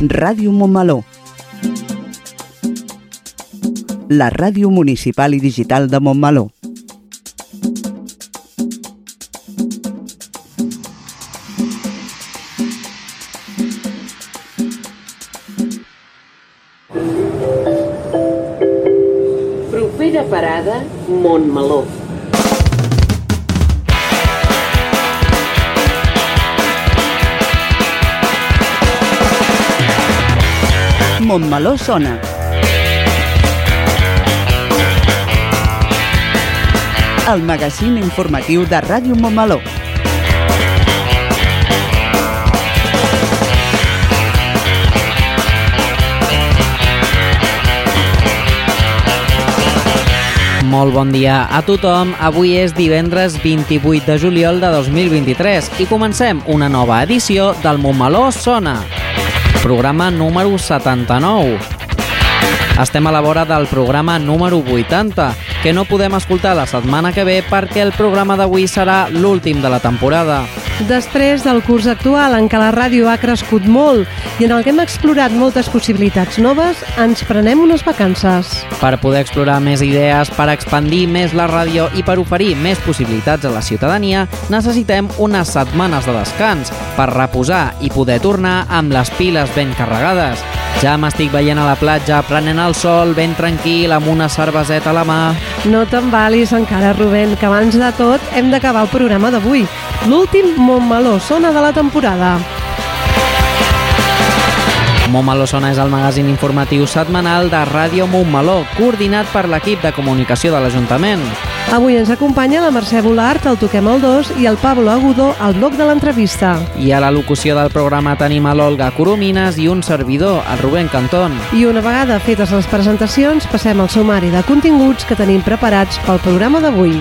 Ràdio Montmeló. La ràdio municipal i digital de Montmeló. Montmeló sona. El magazín informatiu de Ràdio Montmeló. Molt bon dia a tothom. Avui és divendres 28 de juliol de 2023 i comencem una nova edició del Montmeló Sona. Programa número 79. Estem a la vora del programa número 80, que no podem escoltar la setmana que ve perquè el programa d'avui serà l'últim de la temporada. Després del curs actual, en què la ràdio ha crescut molt i en el que hem explorat moltes possibilitats noves, ens prenem unes vacances. Per poder explorar més idees, per expandir més la ràdio i per oferir més possibilitats a la ciutadania, necessitem unes setmanes de descans per reposar i poder tornar amb les piles ben carregades. Ja m'estic veient a la platja prenent el sol ben tranquil amb una cerveseta a la mà. No t'embalis encara, Rubén, que abans de tot hem d'acabar el programa d'avui. L'últim Montmeló sona de la temporada. Montmeló Sona és el magazín informatiu setmanal de Ràdio Montmeló, coordinat per l'equip de comunicació de l'Ajuntament. Avui ens acompanya la Mercè Volart, el Toquem el 2 i el Pablo Agudo al bloc de l'entrevista. I a la locució del programa tenim a l'Olga Coromines i un servidor, el Rubén Cantón. I una vegada fetes les presentacions, passem al sumari de continguts que tenim preparats pel programa d'avui.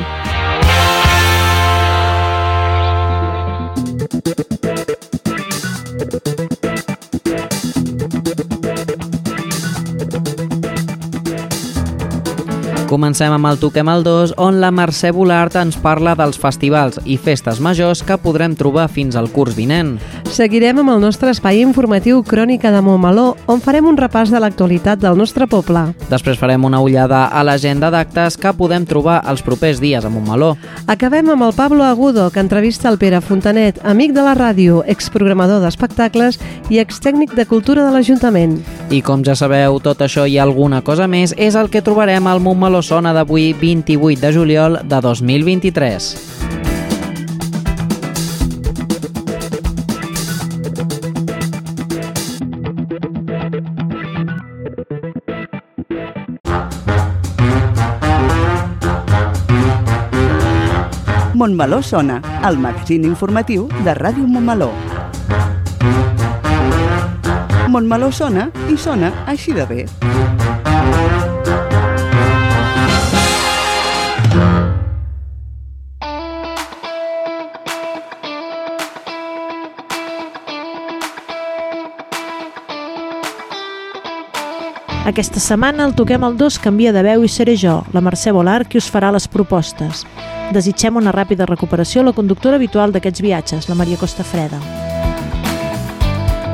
Comencem amb el Toquem el 2, on la Mercè Volart ens parla dels festivals i festes majors que podrem trobar fins al curs vinent. Seguirem amb el nostre espai informatiu Crònica de Montmeló, on farem un repàs de l'actualitat del nostre poble. Després farem una ullada a l'agenda d'actes que podem trobar els propers dies a Montmeló. Acabem amb el Pablo Agudo, que entrevista el Pere Fontanet, amic de la ràdio, exprogramador d'espectacles i extècnic de cultura de l'Ajuntament. I com ja sabeu, tot això i alguna cosa més és el que trobarem al Montmeló Sona d'avui 28 de juliol de 2023. Montmeló sona, el magazín informatiu de Ràdio Montmeló. Montmeló sona i sona així de bé. Aquesta setmana el Toquem el 2 canvia de veu i seré jo, la Mercè Volar, qui us farà les propostes. Desitgem una ràpida recuperació a la conductora habitual d'aquests viatges, la Maria Costa Freda.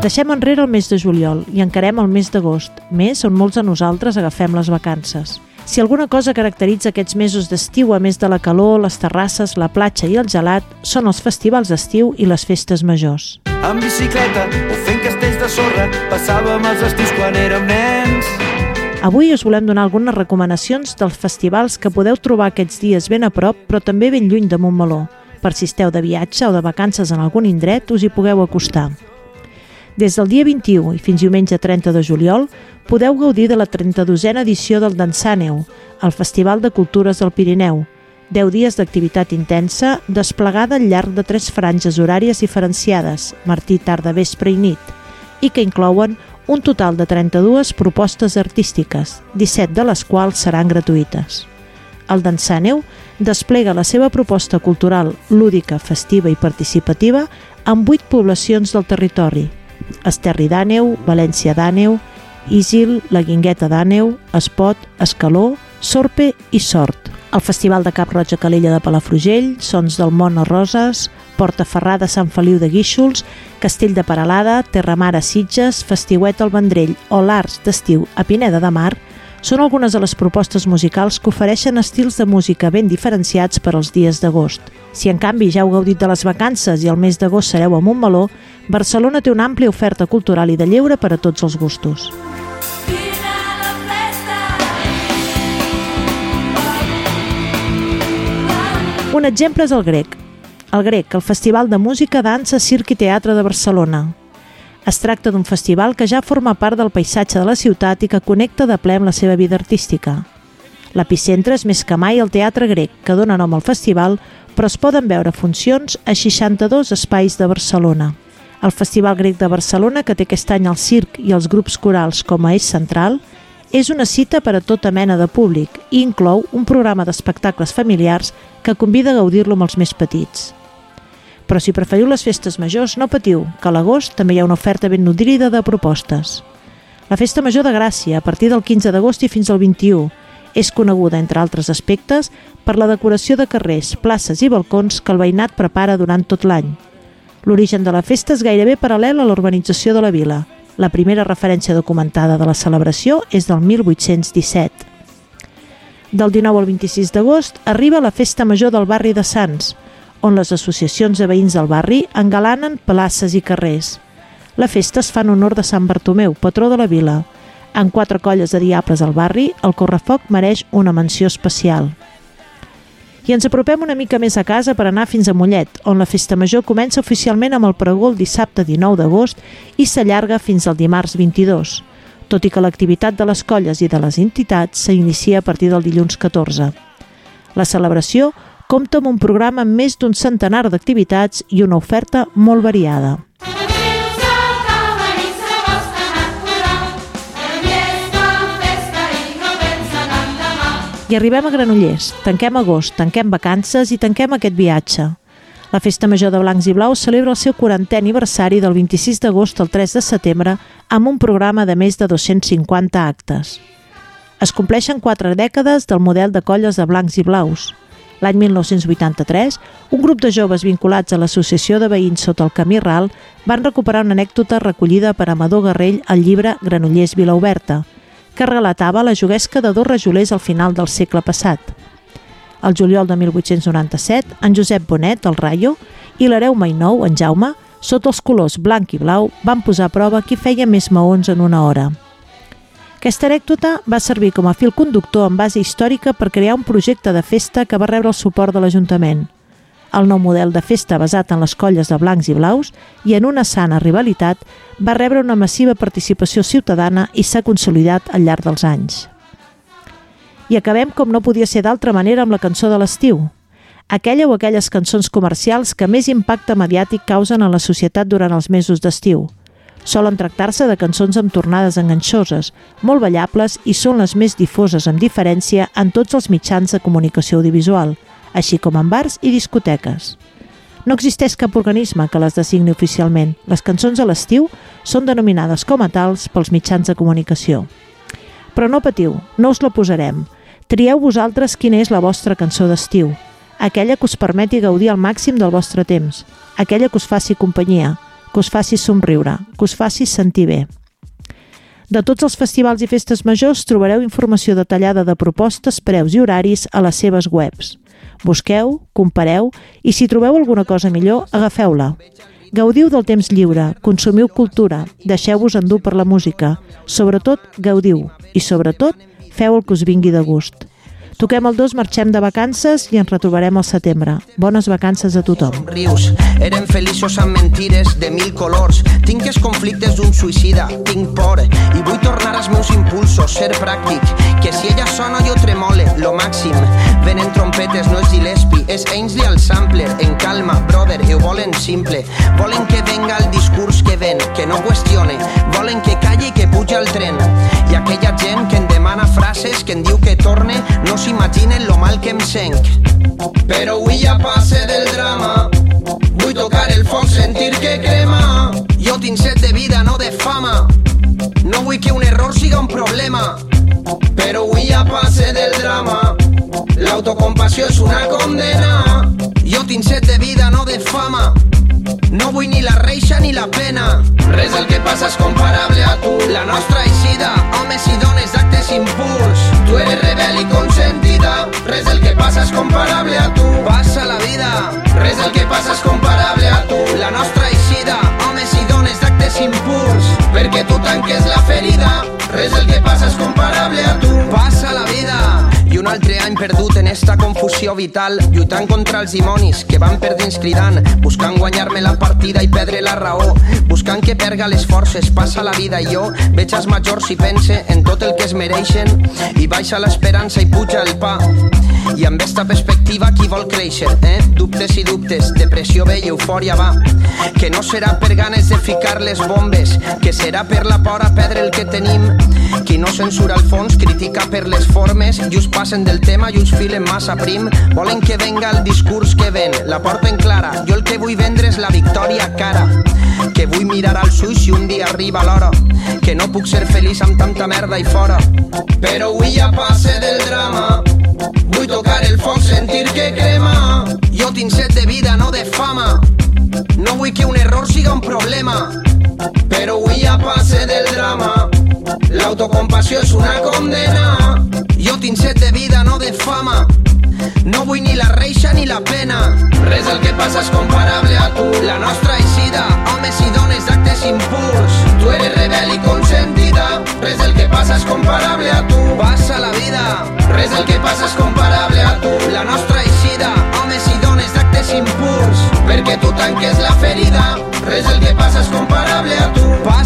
Deixem enrere el mes de juliol i encarem el mes d'agost, mes on molts de nosaltres agafem les vacances. Si alguna cosa caracteritza aquests mesos d'estiu, a més de la calor, les terrasses, la platja i el gelat, són els festivals d'estiu i les festes majors. En bicicleta o fent castells de sorra passàvem els estius quan érem nens. Avui us volem donar algunes recomanacions dels festivals que podeu trobar aquests dies ben a prop, però també ben lluny de Montmeló. Per si esteu de viatge o de vacances en algun indret, us hi pugueu acostar. Des del dia 21 i fins diumenge 30 de juliol podeu gaudir de la 32a edició del Dansàneu, el Festival de Cultures del Pirineu. 10 dies d'activitat intensa desplegada al llarg de tres franges horàries diferenciades, martí, tarda, vespre i nit, i que inclouen un total de 32 propostes artístiques, 17 de les quals seran gratuïtes. El Dansàneu desplega la seva proposta cultural lúdica, festiva i participativa en 8 poblacions del territori, Esterri d'Àneu, València d'Àneu, Isil, la Guingueta d'Àneu, Espot, Escaló, Sorpe i Sort. El Festival de Cap Roig a Calella de Palafrugell, Sons del Món a Roses, Portaferrada Sant Feliu de Guíxols, Castell de Paralada, Terramar a Sitges, Festiuet al Vendrell o l'Arts d'Estiu a Pineda de Mar són algunes de les propostes musicals que ofereixen estils de música ben diferenciats per als dies d'agost. Si en canvi ja heu gaudit de les vacances i el mes d'agost sereu a Montmeló, Barcelona té una àmplia oferta cultural i de lleure per a tots els gustos. Un exemple és el grec. El grec, el Festival de Música, Dansa, Circ i Teatre de Barcelona. Es tracta d'un festival que ja forma part del paisatge de la ciutat i que connecta de ple amb la seva vida artística. L'epicentre és més que mai el Teatre Grec, que dona nom al festival, però es poden veure funcions a 62 espais de Barcelona. El Festival Grec de Barcelona, que té aquest any el circ i els grups corals com a eix central, és una cita per a tota mena de públic i inclou un programa d'espectacles familiars que convida a gaudir-lo amb els més petits. Però si preferiu les festes majors, no patiu, que a l'agost també hi ha una oferta ben nodrida de propostes. La Festa Major de Gràcia, a partir del 15 d'agost i fins al 21, és coneguda, entre altres aspectes, per la decoració de carrers, places i balcons que el veïnat prepara durant tot l'any. L'origen de la festa és gairebé paral·lel a l'urbanització de la vila. La primera referència documentada de la celebració és del 1817. Del 19 al 26 d'agost arriba la Festa Major del barri de Sants, on les associacions de veïns del barri engalanen places i carrers. La festa es fa en honor de Sant Bartomeu, patró de la vila. En quatre colles de diables al barri, el correfoc mereix una menció especial. I ens apropem una mica més a casa per anar fins a Mollet, on la festa major comença oficialment amb el pregó el dissabte 19 d'agost i s'allarga fins al dimarts 22, tot i que l'activitat de les colles i de les entitats s'inicia a partir del dilluns 14. La celebració compta amb un programa amb més d'un centenar d'activitats i una oferta molt variada. I arribem a Granollers, tanquem agost, tanquem vacances i tanquem aquest viatge. La Festa Major de Blancs i Blaus celebra el seu 40è aniversari del 26 d'agost al 3 de setembre amb un programa de més de 250 actes. Es compleixen quatre dècades del model de colles de blancs i blaus. L'any 1983, un grup de joves vinculats a l'Associació de Veïns sota el Camí Ral van recuperar una anècdota recollida per Amador Garrell al llibre Granollers Vilaoberta, que relatava la juguesca de dos rajolers al final del segle passat. El juliol de 1897, en Josep Bonet, el Rayo, i l'hereu Mainou, en Jaume, sota els colors blanc i blau, van posar a prova qui feia més maons en una hora. Aquesta anècdota va servir com a fil conductor en base històrica per crear un projecte de festa que va rebre el suport de l'Ajuntament – el nou model de festa basat en les colles de blancs i blaus i en una sana rivalitat va rebre una massiva participació ciutadana i s'ha consolidat al llarg dels anys. I acabem com no podia ser d'altra manera amb la cançó de l'estiu, aquella o aquelles cançons comercials que més impacte mediàtic causen a la societat durant els mesos d'estiu. Solen tractar-se de cançons amb tornades enganxoses, molt ballables i són les més difoses amb diferència en tots els mitjans de comunicació audiovisual – així com en bars i discoteques. No existeix cap organisme que les designi oficialment. Les cançons a l'estiu són denominades com a tals pels mitjans de comunicació. Però no patiu, no us la posarem. Trieu vosaltres quina és la vostra cançó d'estiu, aquella que us permeti gaudir al màxim del vostre temps, aquella que us faci companyia, que us faci somriure, que us faci sentir bé. De tots els festivals i festes majors trobareu informació detallada de propostes, preus i horaris a les seves webs. Busqueu, compareu i si trobeu alguna cosa millor, agafeu-la. Gaudiu del temps lliure, consumiu cultura, deixeu-vos endur per la música. Sobretot, gaudiu i, sobretot, feu el que us vingui de gust. Toquem el 2, marxem de vacances i ens retrobarem al setembre. Bones vacances a tothom. Rius, eren feliços amb mentires de mil colors. Tinc els conflictes d'un suïcida, tinc por i vull tornar als meus impulsos, ser pràctic. Que si ella sona jo tremole, lo màxim. Venen trompetes, no és Gillespie, és Ainsley al sampler. En calma, brother, ho volen simple. Volen que venga el discurs que ven, que no qüestione. Volen que calli i que puja el tren. I aquella gent que em demana frases, que em diu que torne, no s'imaginen lo mal que em senc. Però avui ja passe del drama, vull tocar el foc, sentir que crema. Jo tinc set de vida, no de fama. No vull que un error siga un problema, però avui ja passe del drama. L'autocompassió és una condena. Jo tinc set de vida, no de fama. No vull ni la reixa ni la pena. Res del que passa és comparable a tu. La nostra eixida, homes i dones d'actes impuls. Tu eres rebel i consentida. Res del que passa és comparable a tu. Passa la vida. Res del que passa és comparable a tu. La nostra eixida, homes i dones d'actes impuls. Perquè tu tanques la ferida. Res del que passa és comparable a tu. Un altre any perdut en esta confusió vital, lluitant contra els dimonis que van perdents cridant, buscant guanyar-me la partida i perdre la raó, buscant que perga les forces, passa la vida i jo veig els majors i pense en tot el que es mereixen i baixa l'esperança i puja el pa. I amb esta perspectiva qui vol créixer, eh? Dubtes i dubtes, depressió ve i eufòria va. Que no serà per ganes de ficar les bombes, que serà per la por a perdre el que tenim. Qui no censura el fons critica per les formes i us passen del tema i us filen massa prim. Volen que venga el discurs que ven, la porten clara. Jo el que vull vendre és la victòria cara. Que vull mirar als ulls i un dia arriba l'hora. Que no puc ser feliç amb tanta merda i fora. Però avui ja passe del drama. Vull tocar el foc, sentir que crema. Jo tinc set de vida, no de fama. No vull que un error siga un problema. Però avui ja passe del drama. L'autocompassió és una condena. Jo tinc set de vida, no de fama. No vull ni la reixa ni la pena. Res del que passa és comparable a tu. La nostra eixida, homes i dones d'actes impuls. Tu eres rebel i consentida. Res del que passa és comparable a tu. Passa la vida. Res del que passa és comparable a tu. La nostra eixida, homes i dones d'actes impuls. Perquè tu tanques la ferida. Res del que passa és comparable a tu. Passa.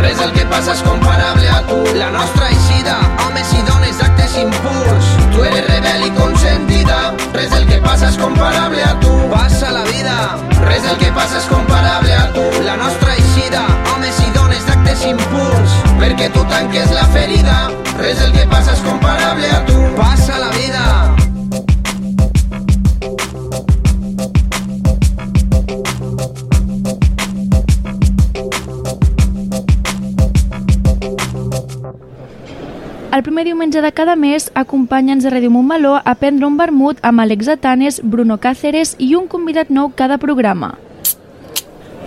Res del que passa és comparable a tu. La nostra eixida, homes i dones d'actes impuls. Tu eres rebel i consentida. Res del que passa és comparable a tu. Passa la vida. Res del que passa és comparable a tu. La nostra eixida, homes i dones d'actes impuls. Perquè tu tanques la ferida. Res del que passa és comparable a tu. Passa la vida. El primer diumenge de cada mes, acompanya'ns a Ràdio Montmeló a prendre un vermut amb Alex Atanes, Bruno Cáceres i un convidat nou cada programa.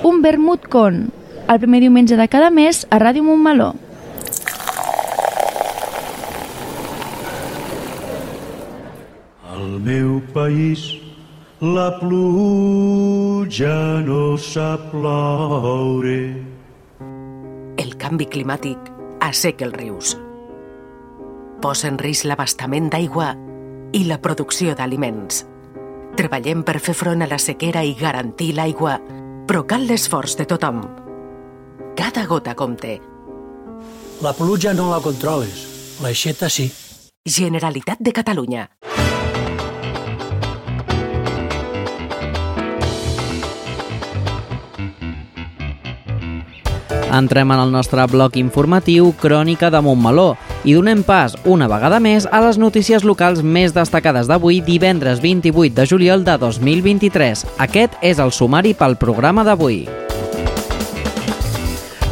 Un vermut con, el primer diumenge de cada mes a Ràdio Montmeló. Al meu país la pluja no sap ploure. El canvi climàtic asseca els rius. Posa en risc l'abastament d'aigua i la producció d'aliments. Treballem per fer front a la sequera i garantir l'aigua, però cal l'esforç de tothom. Cada gota compte. La pluja no la controles, l'aixeta sí. Generalitat de Catalunya. Entrem en el nostre bloc informatiu Crònica de Montmeló i donem pas, una vegada més, a les notícies locals més destacades d'avui, divendres 28 de juliol de 2023. Aquest és el sumari pel programa d'avui.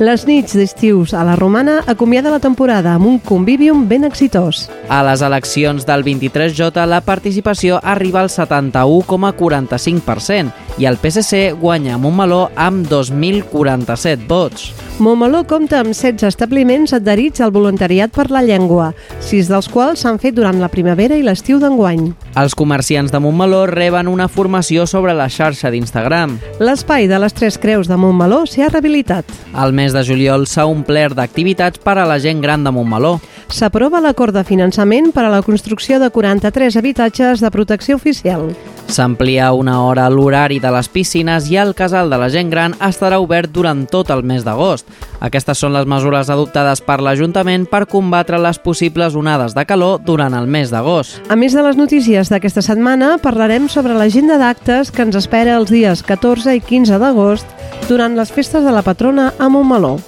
Les nits d'estius a la Romana acomiada la temporada amb un convivium ben exitós. A les eleccions del 23J la participació arriba al 71,45% i el PSC guanya Montmeló amb 2.047 vots. Montmeló compta amb 16 establiments adherits al voluntariat per la llengua, sis dels quals s'han fet durant la primavera i l'estiu d'enguany. Els comerciants de Montmeló reben una formació sobre la xarxa d'Instagram. L'espai de les Tres Creus de Montmeló s'hi ha rehabilitat. El mes de juliol s'ha omplert d'activitats per a la gent gran de Montmeló. S'aprova l'acord de finançament per a la construcció de 43 habitatges de protecció oficial. S'amplia una hora l'horari de les piscines i el casal de la gent gran estarà obert durant tot el mes d'agost. Aquestes són les mesures adoptades per l'Ajuntament per combatre les possibles onades de calor durant el mes d'agost. A més de les notícies d'aquesta setmana, parlarem sobre l'agenda d'actes que ens espera els dies 14 i 15 d'agost durant les festes de la patrona a Montmeló.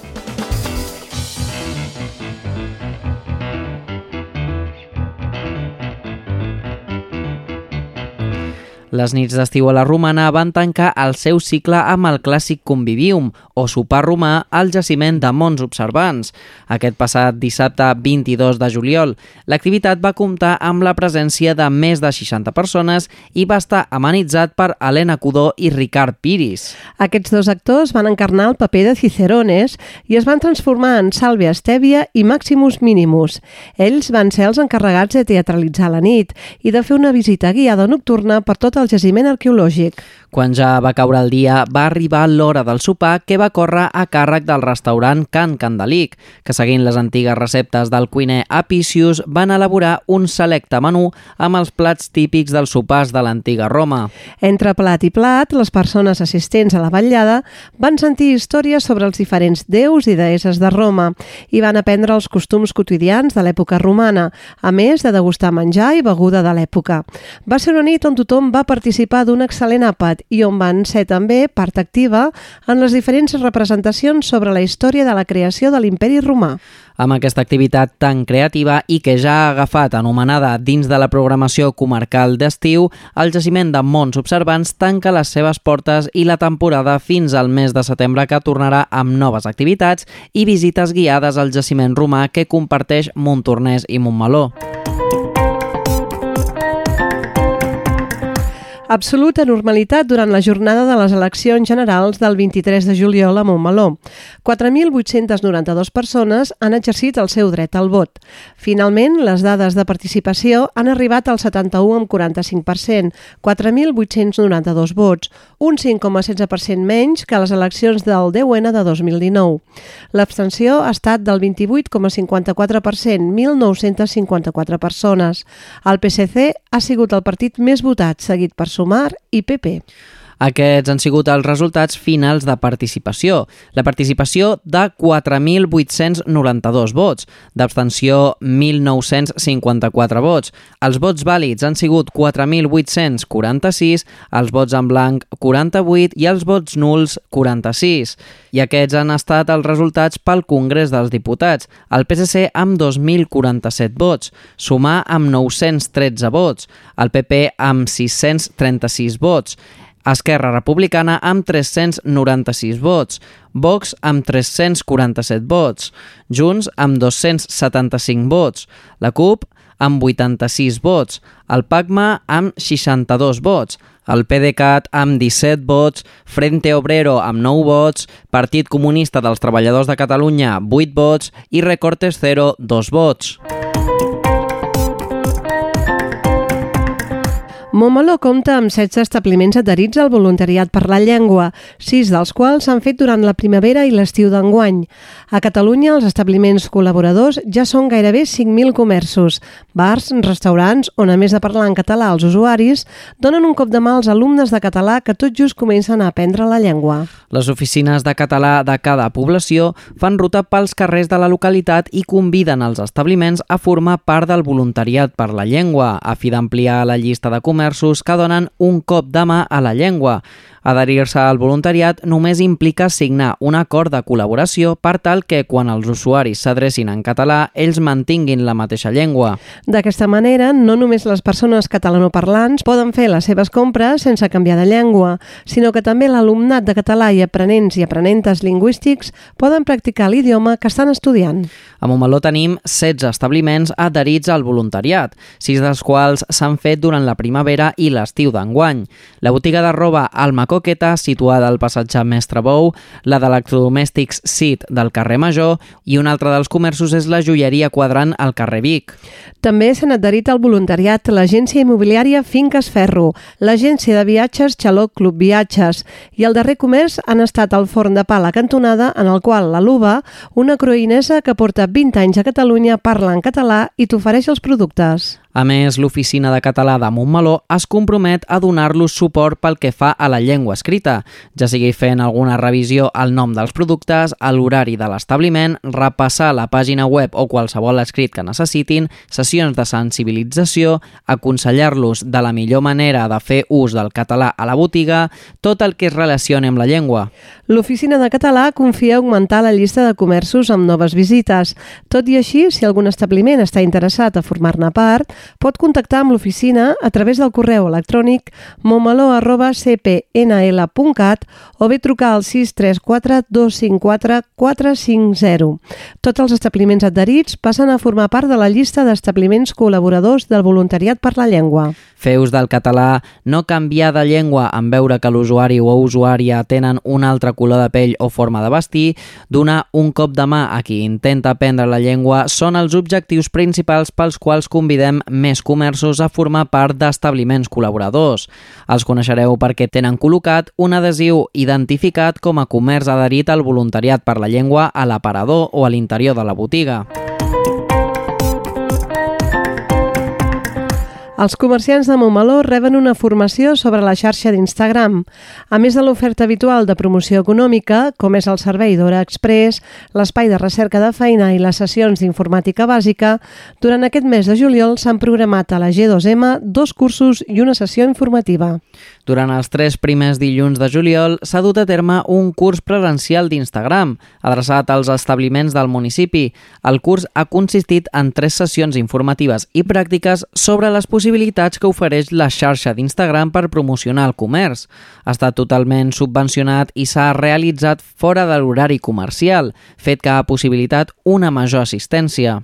Les nits d'estiu a la Romana van tancar el seu cicle amb el clàssic Convivium, o sopar romà al jaciment de Mons Observants. Aquest passat dissabte 22 de juliol, l'activitat va comptar amb la presència de més de 60 persones i va estar amenitzat per Helena Cudó i Ricard Piris. Aquests dos actors van encarnar el paper de Cicerones i es van transformar en Salve Estèvia i Maximus Minimus. Ells van ser els encarregats de teatralitzar la nit i de fer una visita guiada nocturna per tot el jaciment arqueològic. Quan ja va caure el dia, va arribar l'hora del sopar que va córrer a càrrec del restaurant Can Candelic, que seguint les antigues receptes del cuiner Apicius van elaborar un selecte menú amb els plats típics dels sopars de l'antiga Roma. Entre plat i plat, les persones assistents a la vetllada van sentir històries sobre els diferents déus i deesses de Roma i van aprendre els costums quotidians de l'època romana, a més de degustar menjar i beguda de l'època. Va ser una nit on tothom va participar d'un excel·lent àpat i on van ser també part activa en les diferents representacions sobre la història de la creació de l'imperi romà. Amb aquesta activitat tan creativa i que ja ha agafat anomenada dins de la programació comarcal d'estiu, el jaciment de Mons Observants tanca les seves portes i la temporada fins al mes de setembre que tornarà amb noves activitats i visites guiades al jaciment romà que comparteix Montornès i Montmeló. Absoluta normalitat durant la jornada de les eleccions generals del 23 de juliol a Montmeló. 4.892 persones han exercit el seu dret al vot. Finalment, les dades de participació han arribat al 71,45%, 4.892 vots, un 5,16% menys que les eleccions del 10N de 2019. L'abstenció ha estat del 28,54%, 1.954 persones. El PSC ha sigut el partit més votat, seguit per Sumar i PP. Aquests han sigut els resultats finals de participació. La participació de 4.892 vots, d'abstenció 1.954 vots. Els vots vàlids han sigut 4.846, els vots en blanc 48 i els vots nuls 46. I aquests han estat els resultats pel Congrés dels Diputats. El PSC amb 2.047 vots, Sumar amb 913 vots, el PP amb 636 vots, Esquerra Republicana amb 396 vots, Vox amb 347 vots, Junts amb 275 vots, la CUP amb 86 vots, el PACMA amb 62 vots, el PDeCAT amb 17 vots, Frente Obrero amb 9 vots, Partit Comunista dels Treballadors de Catalunya 8 vots i Recortes Cero 2 vots. Montmeló compta amb 16 establiments adherits al voluntariat per la llengua, sis dels quals s'han fet durant la primavera i l'estiu d'enguany. A Catalunya, els establiments col·laboradors ja són gairebé 5.000 comerços, bars, restaurants, on a més de parlar en català als usuaris, donen un cop de mà als alumnes de català que tot just comencen a aprendre la llengua. Les oficines de català de cada població fan ruta pels carrers de la localitat i conviden els establiments a formar part del voluntariat per la llengua, a fi d'ampliar la llista de comerços comerços que donen un cop de mà a la llengua. Adherir-se al voluntariat només implica signar un acord de col·laboració per tal que quan els usuaris s'adrecin en català ells mantinguin la mateixa llengua. D'aquesta manera, no només les persones catalanoparlants poden fer les seves compres sense canviar de llengua, sinó que també l'alumnat de català i aprenents i aprenentes lingüístics poden practicar l'idioma que estan estudiant. A Montmeló tenim 16 establiments adherits al voluntariat, sis dels quals s'han fet durant la primavera i l'estiu d'enguany. La botiga de roba Alma Coqueta, situada al passatge Mestre Bou, la d'electrodomèstics CIT del carrer Major i un altre dels comerços és la joieria quadrant al carrer Vic. També s'han adherit al voluntariat l'agència immobiliària Finques Ferro, l'agència de viatges Xaló Club Viatges i el darrer comerç han estat el forn de pa a la cantonada en el qual la Luba, una croïnesa que porta 20 anys a Catalunya, parla en català i t'ofereix els productes. A més, l'Oficina de Català de Montmeló es compromet a donar-los suport pel que fa a la llengua escrita, ja sigui fent alguna revisió al nom dels productes, a l'horari de l'establiment, repassar la pàgina web o qualsevol escrit que necessitin, sessions de sensibilització, aconsellar-los de la millor manera de fer ús del català a la botiga, tot el que es relacioni amb la llengua. L'Oficina de Català confia augmentar la llista de comerços amb noves visites. Tot i així, si algun establiment està interessat a formar-ne part, pot contactar amb l'oficina a través del correu electrònic montmeló.cpnl.cat o bé trucar al 634 254 450. Tots els establiments adherits passen a formar part de la llista d'establiments col·laboradors del voluntariat per la llengua. Fer ús del català, no canviar de llengua en veure que l'usuari o usuària tenen un altre color de pell o forma de vestir, donar un cop de mà a qui intenta aprendre la llengua són els objectius principals pels quals convidem més comerços a formar part d'establiments col·laboradors. Els coneixereu perquè tenen col·locat un adhesiu identificat com a comerç adherit al voluntariat per la llengua a l'aparador o a l'interior de la botiga. Els comerciants de Montmeló reben una formació sobre la xarxa d'Instagram. A més de l'oferta habitual de promoció econòmica, com és el servei d'Hora Express, l'espai de recerca de feina i les sessions d'informàtica bàsica, durant aquest mes de juliol s'han programat a la G2M dos cursos i una sessió informativa. Durant els tres primers dilluns de juliol s'ha dut a terme un curs presencial d'Instagram, adreçat als establiments del municipi. El curs ha consistit en tres sessions informatives i pràctiques sobre les possibilitats que ofereix la xarxa d'Instagram per promocionar el comerç. Ha estat totalment subvencionat i s'ha realitzat fora de l'horari comercial, fet que ha possibilitat una major assistència.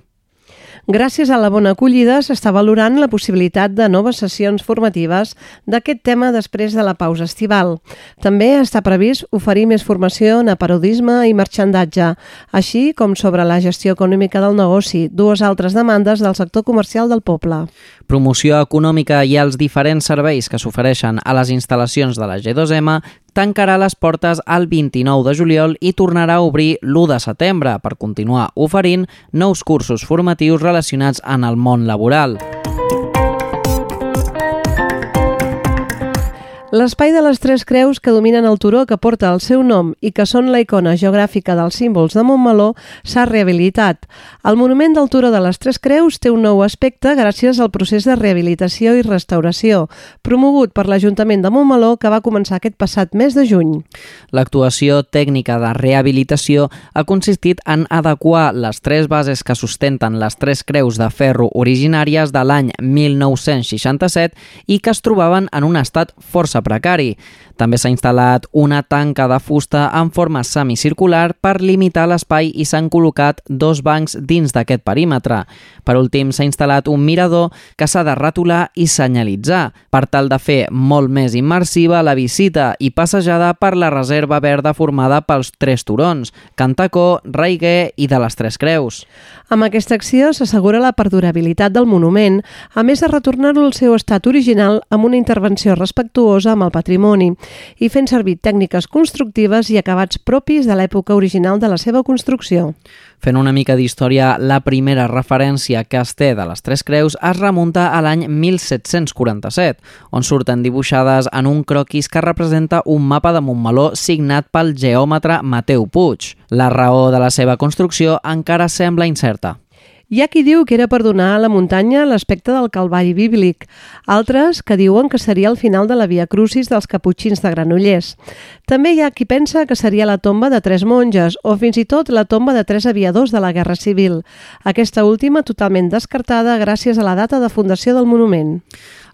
Gràcies a la bona acollida s'està valorant la possibilitat de noves sessions formatives d'aquest tema després de la pausa estival. També està previst oferir més formació en aparodisme i marxandatge, així com sobre la gestió econòmica del negoci, dues altres demandes del sector comercial del poble. Promoció econòmica i els diferents serveis que s'ofereixen a les instal·lacions de la G2M tancarà les portes el 29 de juliol i tornarà a obrir l'1 de setembre per continuar oferint nous cursos formatius relacionats en el món laboral. L'espai de les Tres Creus que dominen el turó que porta el seu nom i que són la icona geogràfica dels símbols de Montmeló s'ha rehabilitat. El monument del turó de les Tres Creus té un nou aspecte gràcies al procés de rehabilitació i restauració, promogut per l'Ajuntament de Montmeló que va començar aquest passat mes de juny. L'actuació tècnica de rehabilitació ha consistit en adequar les tres bases que sustenten les tres creus de ferro originàries de l'any 1967 i que es trobaven en un estat força precari. També s'ha instal·lat una tanca de fusta en forma semicircular per limitar l'espai i s'han col·locat dos bancs dins d'aquest perímetre. Per últim, s'ha instal·lat un mirador que s'ha de retolar i senyalitzar per tal de fer molt més immersiva la visita i passejada per la reserva verda formada pels tres turons, Cantacó, Raiguer i de les Tres Creus. Amb aquesta acció s'assegura la perdurabilitat del monument, a més de retornar-lo al seu estat original amb una intervenció respectuosa amb el patrimoni i fent servir tècniques constructives i acabats propis de l'època original de la seva construcció. Fent una mica d'història, la primera referència que es té de les Tres Creus es remunta a l'any 1747, on surten dibuixades en un croquis que representa un mapa de Montmeló signat pel geòmetre Mateu Puig. La raó de la seva construcció encara sembla incerta. Hi ha qui diu que era per donar a la muntanya l'aspecte del calvari bíblic, altres que diuen que seria el final de la Via Crucis dels caputxins de Granollers. També hi ha qui pensa que seria la tomba de tres monges o fins i tot la tomba de tres aviadors de la Guerra Civil. Aquesta última totalment descartada gràcies a la data de fundació del monument.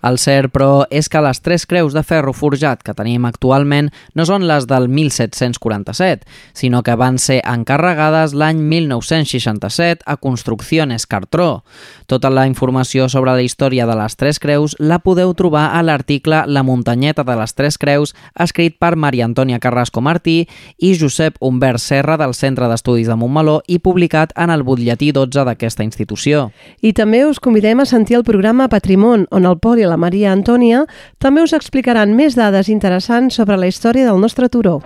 El cert, però, és que les tres creus de ferro forjat que tenim actualment no són les del 1747, sinó que van ser encarregades l'any 1967 a Construcciones Cartró. Tota la informació sobre la història de les tres creus la podeu trobar a l'article La muntanyeta de les tres creus, escrit per Maria Antònia Carrasco Martí i Josep Humbert Serra del Centre d'Estudis de Montmeló i publicat en el butlletí 12 d'aquesta institució. I també us convidem a sentir el programa Patrimon, on el Pol i la Maria Antònia també us explicaran més dades interessants sobre la història del nostre turó.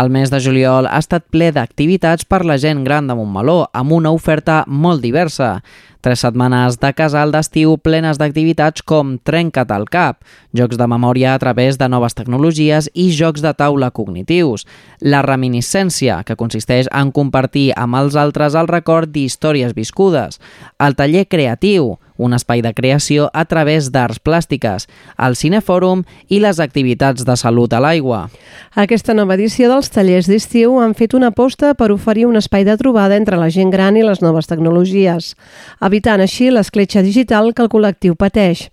El mes de juliol ha estat ple d'activitats per la gent gran de Montmeló, amb una oferta molt diversa. Tres setmanes de casal d'estiu plenes d'activitats com Trenca't al cap, jocs de memòria a través de noves tecnologies i jocs de taula cognitius. La reminiscència, que consisteix en compartir amb els altres el record d'històries viscudes. El taller creatiu, un espai de creació a través d'arts plàstiques, el Cinefòrum i les activitats de salut a l'aigua. Aquesta nova edició dels tallers d'estiu han fet una aposta per oferir un espai de trobada entre la gent gran i les noves tecnologies, evitant així l'escletxa digital que el col·lectiu pateix.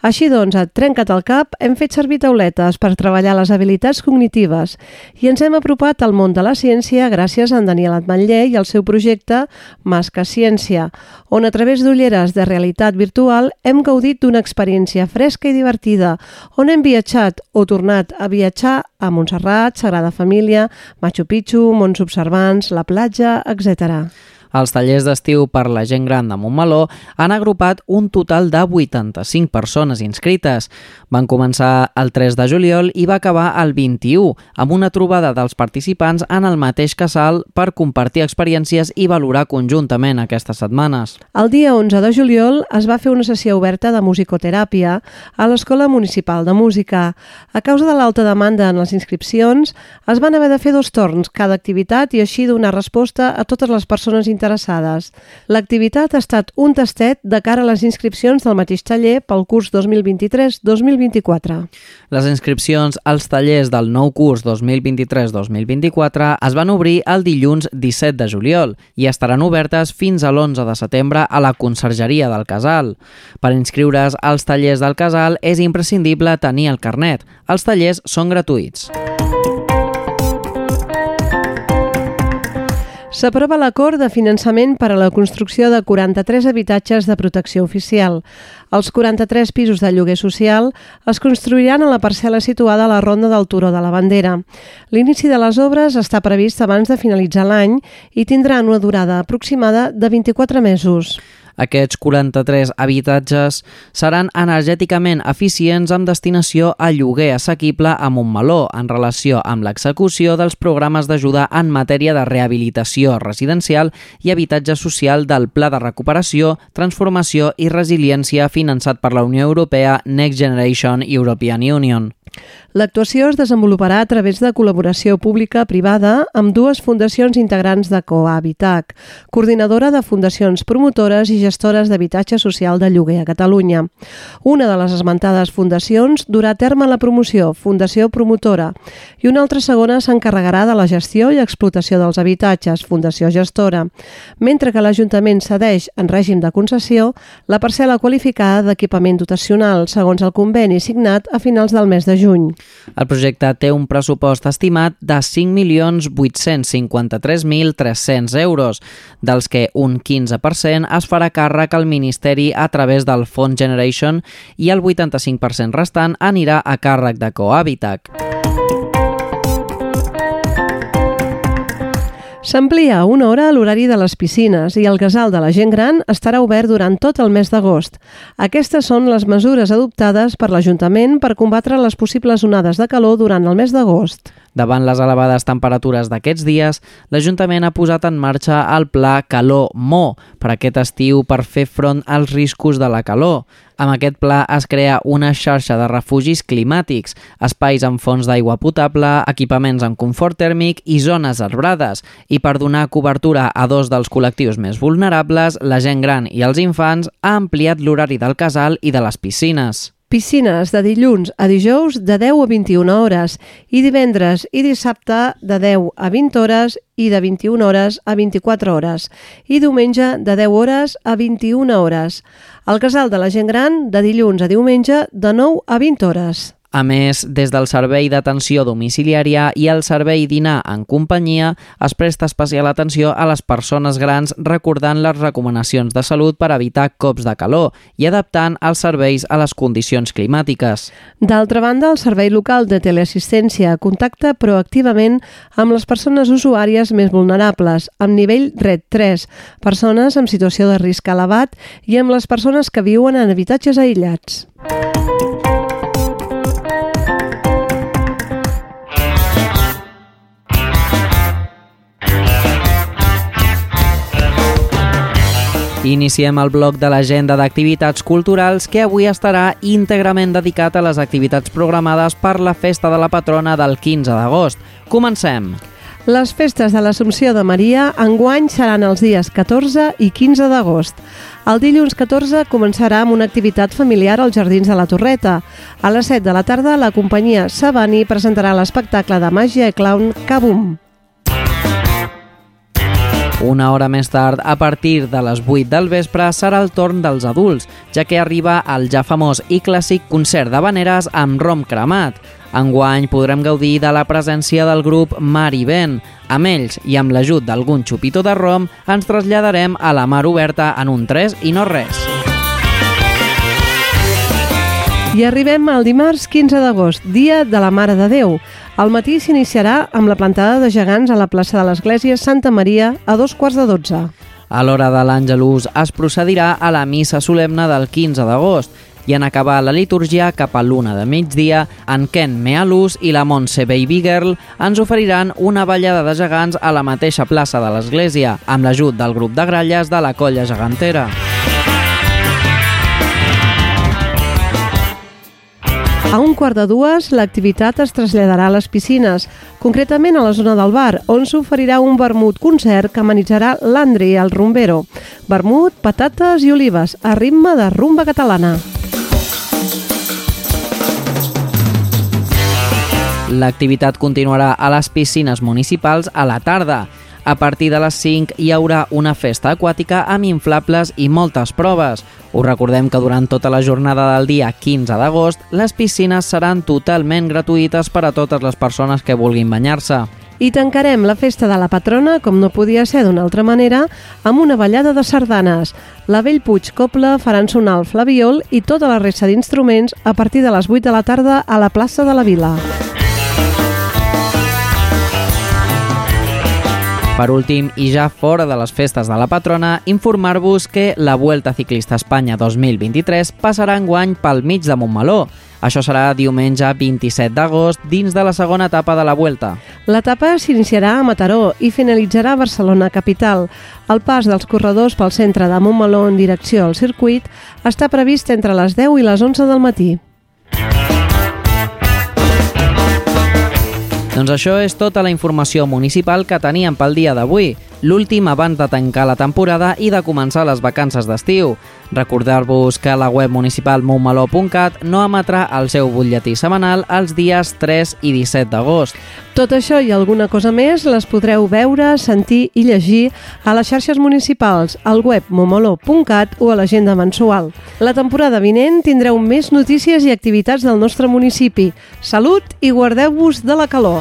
Així doncs, a Trenca't el cap hem fet servir tauletes per treballar les habilitats cognitives i ens hem apropat al món de la ciència gràcies a en Daniel Atmatller i al seu projecte Mas que Ciència, on a través d'ulleres de realitat virtual hem gaudit d'una experiència fresca i divertida, on hem viatjat o tornat a viatjar a Montserrat, Sagrada Família, Machu Picchu, Mons Observants, la platja, etc. Els tallers d'estiu per la gent gran de Montmeló han agrupat un total de 85 persones inscrites. Van començar el 3 de juliol i va acabar el 21, amb una trobada dels participants en el mateix casal per compartir experiències i valorar conjuntament aquestes setmanes. El dia 11 de juliol es va fer una sessió oberta de musicoteràpia a l'Escola Municipal de Música. A causa de l'alta demanda en les inscripcions, es van haver de fer dos torns cada activitat i així donar resposta a totes les persones interessades interessades. L'activitat ha estat un tastet de cara a les inscripcions del mateix taller pel curs 2023-2024. Les inscripcions als tallers del nou curs 2023-2024 es van obrir el dilluns 17 de juliol i estaran obertes fins a l'11 de setembre a la Consergeria del Casal. Per inscriure's als tallers del Casal és imprescindible tenir el carnet. Els tallers són gratuïts. S'aprova l'acord de finançament per a la construcció de 43 habitatges de protecció oficial. Els 43 pisos de lloguer social es construiran a la parcel·la situada a la Ronda del Turó de la Bandera. L'inici de les obres està previst abans de finalitzar l'any i tindran una durada aproximada de 24 mesos. Aquests 43 habitatges seran energèticament eficients amb destinació a lloguer assequible a Montmeló en relació amb l'execució dels programes d'ajuda en matèria de rehabilitació residencial i habitatge social del Pla de Recuperació, Transformació i Resiliència finançat per la Unió Europea Next Generation European Union. L'actuació es desenvoluparà a través de col·laboració pública-privada amb dues fundacions integrants de Cohabitac, coordinadora de fundacions promotores i gestores d'habitatge social de lloguer a Catalunya. Una de les esmentades fundacions durà a terme la promoció, Fundació Promotora, i una altra segona s'encarregarà de la gestió i explotació dels habitatges, Fundació Gestora, mentre que l'Ajuntament cedeix en règim de concessió la parcel·la qualificada d'equipament dotacional, segons el conveni signat a finals del mes de juny. El projecte té un pressupost estimat de 5.853.300 euros, dels que un 15% es farà càrrec al Ministeri a través del Fond Generation i el 85% restant anirà a càrrec de Cohabitac. S'amplia una hora l'horari de les piscines i el casal de la gent gran estarà obert durant tot el mes d'agost. Aquestes són les mesures adoptades per l'Ajuntament per combatre les possibles onades de calor durant el mes d'agost. Davant les elevades temperatures d'aquests dies, l'Ajuntament ha posat en marxa el Pla Calor Mo per aquest estiu per fer front als riscos de la calor. Amb aquest pla es crea una xarxa de refugis climàtics, espais amb fonts d'aigua potable, equipaments amb confort tèrmic i zones arbrades. I per donar cobertura a dos dels col·lectius més vulnerables, la gent gran i els infants, ha ampliat l'horari del casal i de les piscines. Piscines de dilluns a dijous de 10 a 21 hores i divendres i dissabte de 10 a 20 hores i de 21 hores a 24 hores i diumenge de 10 hores a 21 hores. El casal de la gent gran de dilluns a diumenge de 9 a 20 hores. A més, des del servei d'atenció domiciliària i el servei dinar en companyia es presta especial atenció a les persones grans recordant les recomanacions de salut per evitar cops de calor i adaptant els serveis a les condicions climàtiques. D'altra banda, el Servei Local de Teleassistència contacta proactivament amb les persones usuàries més vulnerables, amb nivell RED 3, persones amb situació de risc elevat i amb les persones que viuen en habitatges aïllats. Iniciem el bloc de l'agenda d'activitats culturals que avui estarà íntegrament dedicat a les activitats programades per la Festa de la Patrona del 15 d'agost. Comencem! Les festes de l'Assumpció de Maria enguany seran els dies 14 i 15 d'agost. El dilluns 14 començarà amb una activitat familiar als Jardins de la Torreta. A les 7 de la tarda, la companyia Sabani presentarà l'espectacle de màgia i clown Kabum. Una hora més tard, a partir de les 8 del vespre, serà el torn dels adults, ja que arriba el ja famós i clàssic concert de Vaneres amb rom cremat. Enguany podrem gaudir de la presència del grup Mar i Vent. Amb ells i amb l'ajut d'algun xupito de rom, ens traslladarem a la mar oberta en un 3 i no res. I arribem al dimarts 15 d'agost, dia de la Mare de Déu. Al matí s'iniciarà amb la plantada de gegants a la plaça de l'Església Santa Maria a dos quarts de dotze. A l'hora de l'Àngelus es procedirà a la missa solemne del 15 d'agost i en acabar la litúrgia cap a l'una de migdia, en Ken Mealus i la Montse Baby Girl ens oferiran una ballada de gegants a la mateixa plaça de l'església, amb l'ajut del grup de gralles de la colla gegantera. A un quart de dues, l'activitat es traslladarà a les piscines, concretament a la zona del bar, on s'oferirà un vermut concert que amenitzarà l'Andri el Rumbero. Vermut, patates i olives, a ritme de rumba catalana. L'activitat continuarà a les piscines municipals a la tarda. A partir de les 5 hi haurà una festa aquàtica amb inflables i moltes proves. Us recordem que durant tota la jornada del dia 15 d'agost les piscines seran totalment gratuïtes per a totes les persones que vulguin banyar-se. I tancarem la festa de la patrona, com no podia ser d'una altra manera, amb una ballada de sardanes. La Bellpuig Copla faran sonar el flaviol i tota la resta d'instruments a partir de les 8 de la tarda a la plaça de la Vila. Per últim, i ja fora de les festes de la patrona, informar-vos que la Vuelta Ciclista Espanya 2023 passarà enguany pel mig de Montmeló. Això serà diumenge 27 d'agost dins de la segona etapa de la Vuelta. L'etapa s'iniciarà a Mataró i finalitzarà a Barcelona capital. El pas dels corredors pel centre de Montmeló en direcció al circuit està previst entre les 10 i les 11 del matí. Doncs això és tota la informació municipal que teníem pel dia d'avui, l'últim abans de tancar la temporada i de començar les vacances d'estiu. Recordar-vos que la web municipal montmeló.cat no emetrà el seu butlletí setmanal els dies 3 i 17 d'agost. Tot això i alguna cosa més les podreu veure, sentir i llegir a les xarxes municipals, al web momolo.cat o a l'agenda mensual. La temporada vinent tindreu més notícies i activitats del nostre municipi. Salut i guardeu-vos de la calor.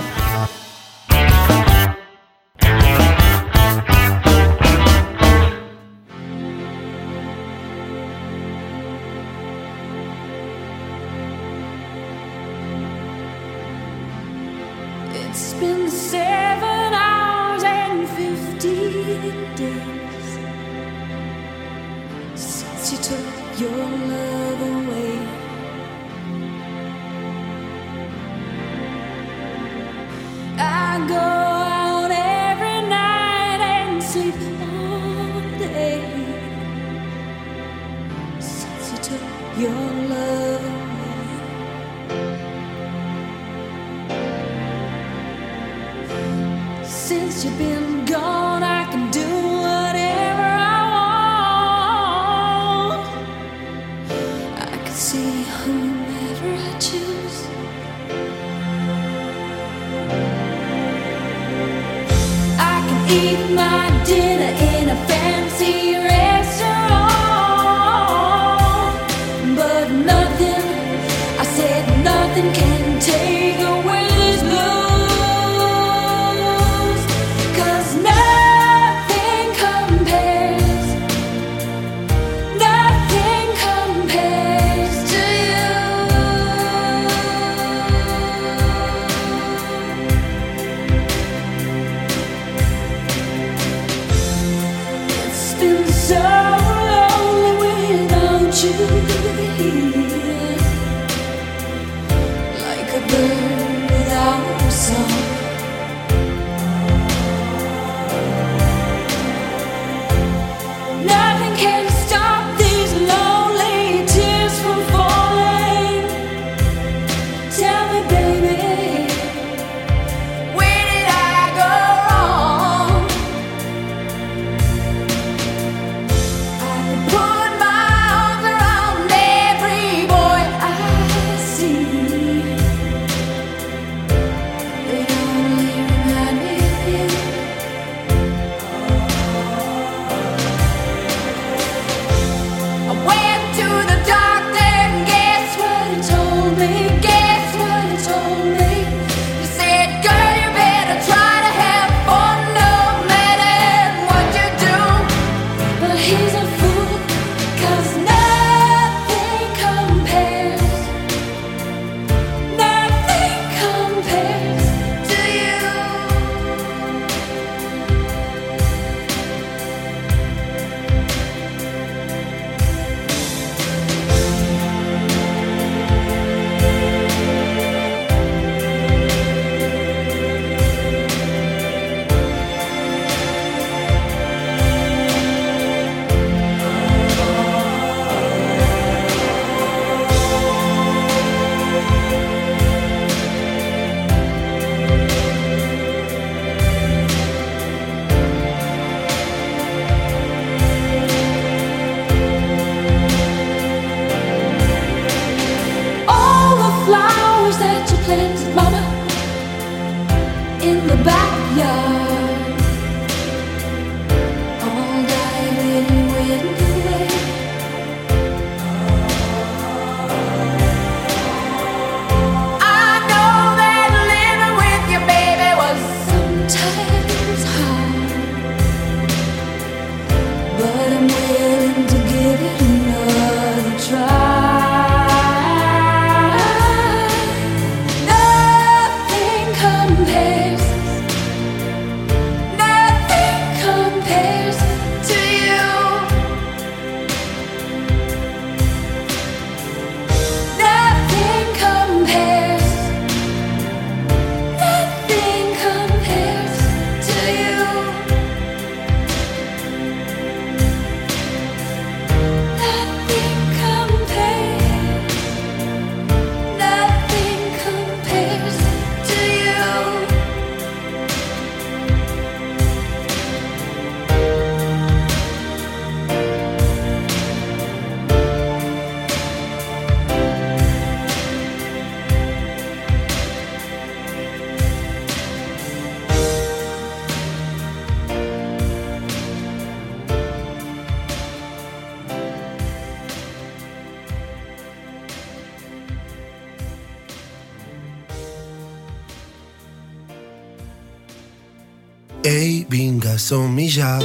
Vinga, som-hi ja.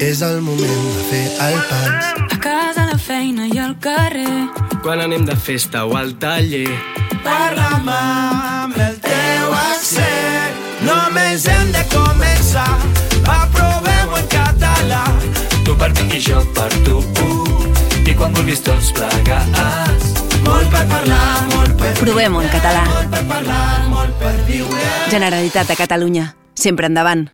És el moment de fer el pas. A casa, a la feina i al carrer. Quan anem de festa o al taller. Parla'm amb el teu accent. Només hem de començar. Aprovem-ho en català. Tu per mi i jo per tu. I quan vulguis tots plegats. Molt per parlar, molt per Provem-ho en català. Molt per parlar, molt per viure. Generalitat de Catalunya. Sempre endavant.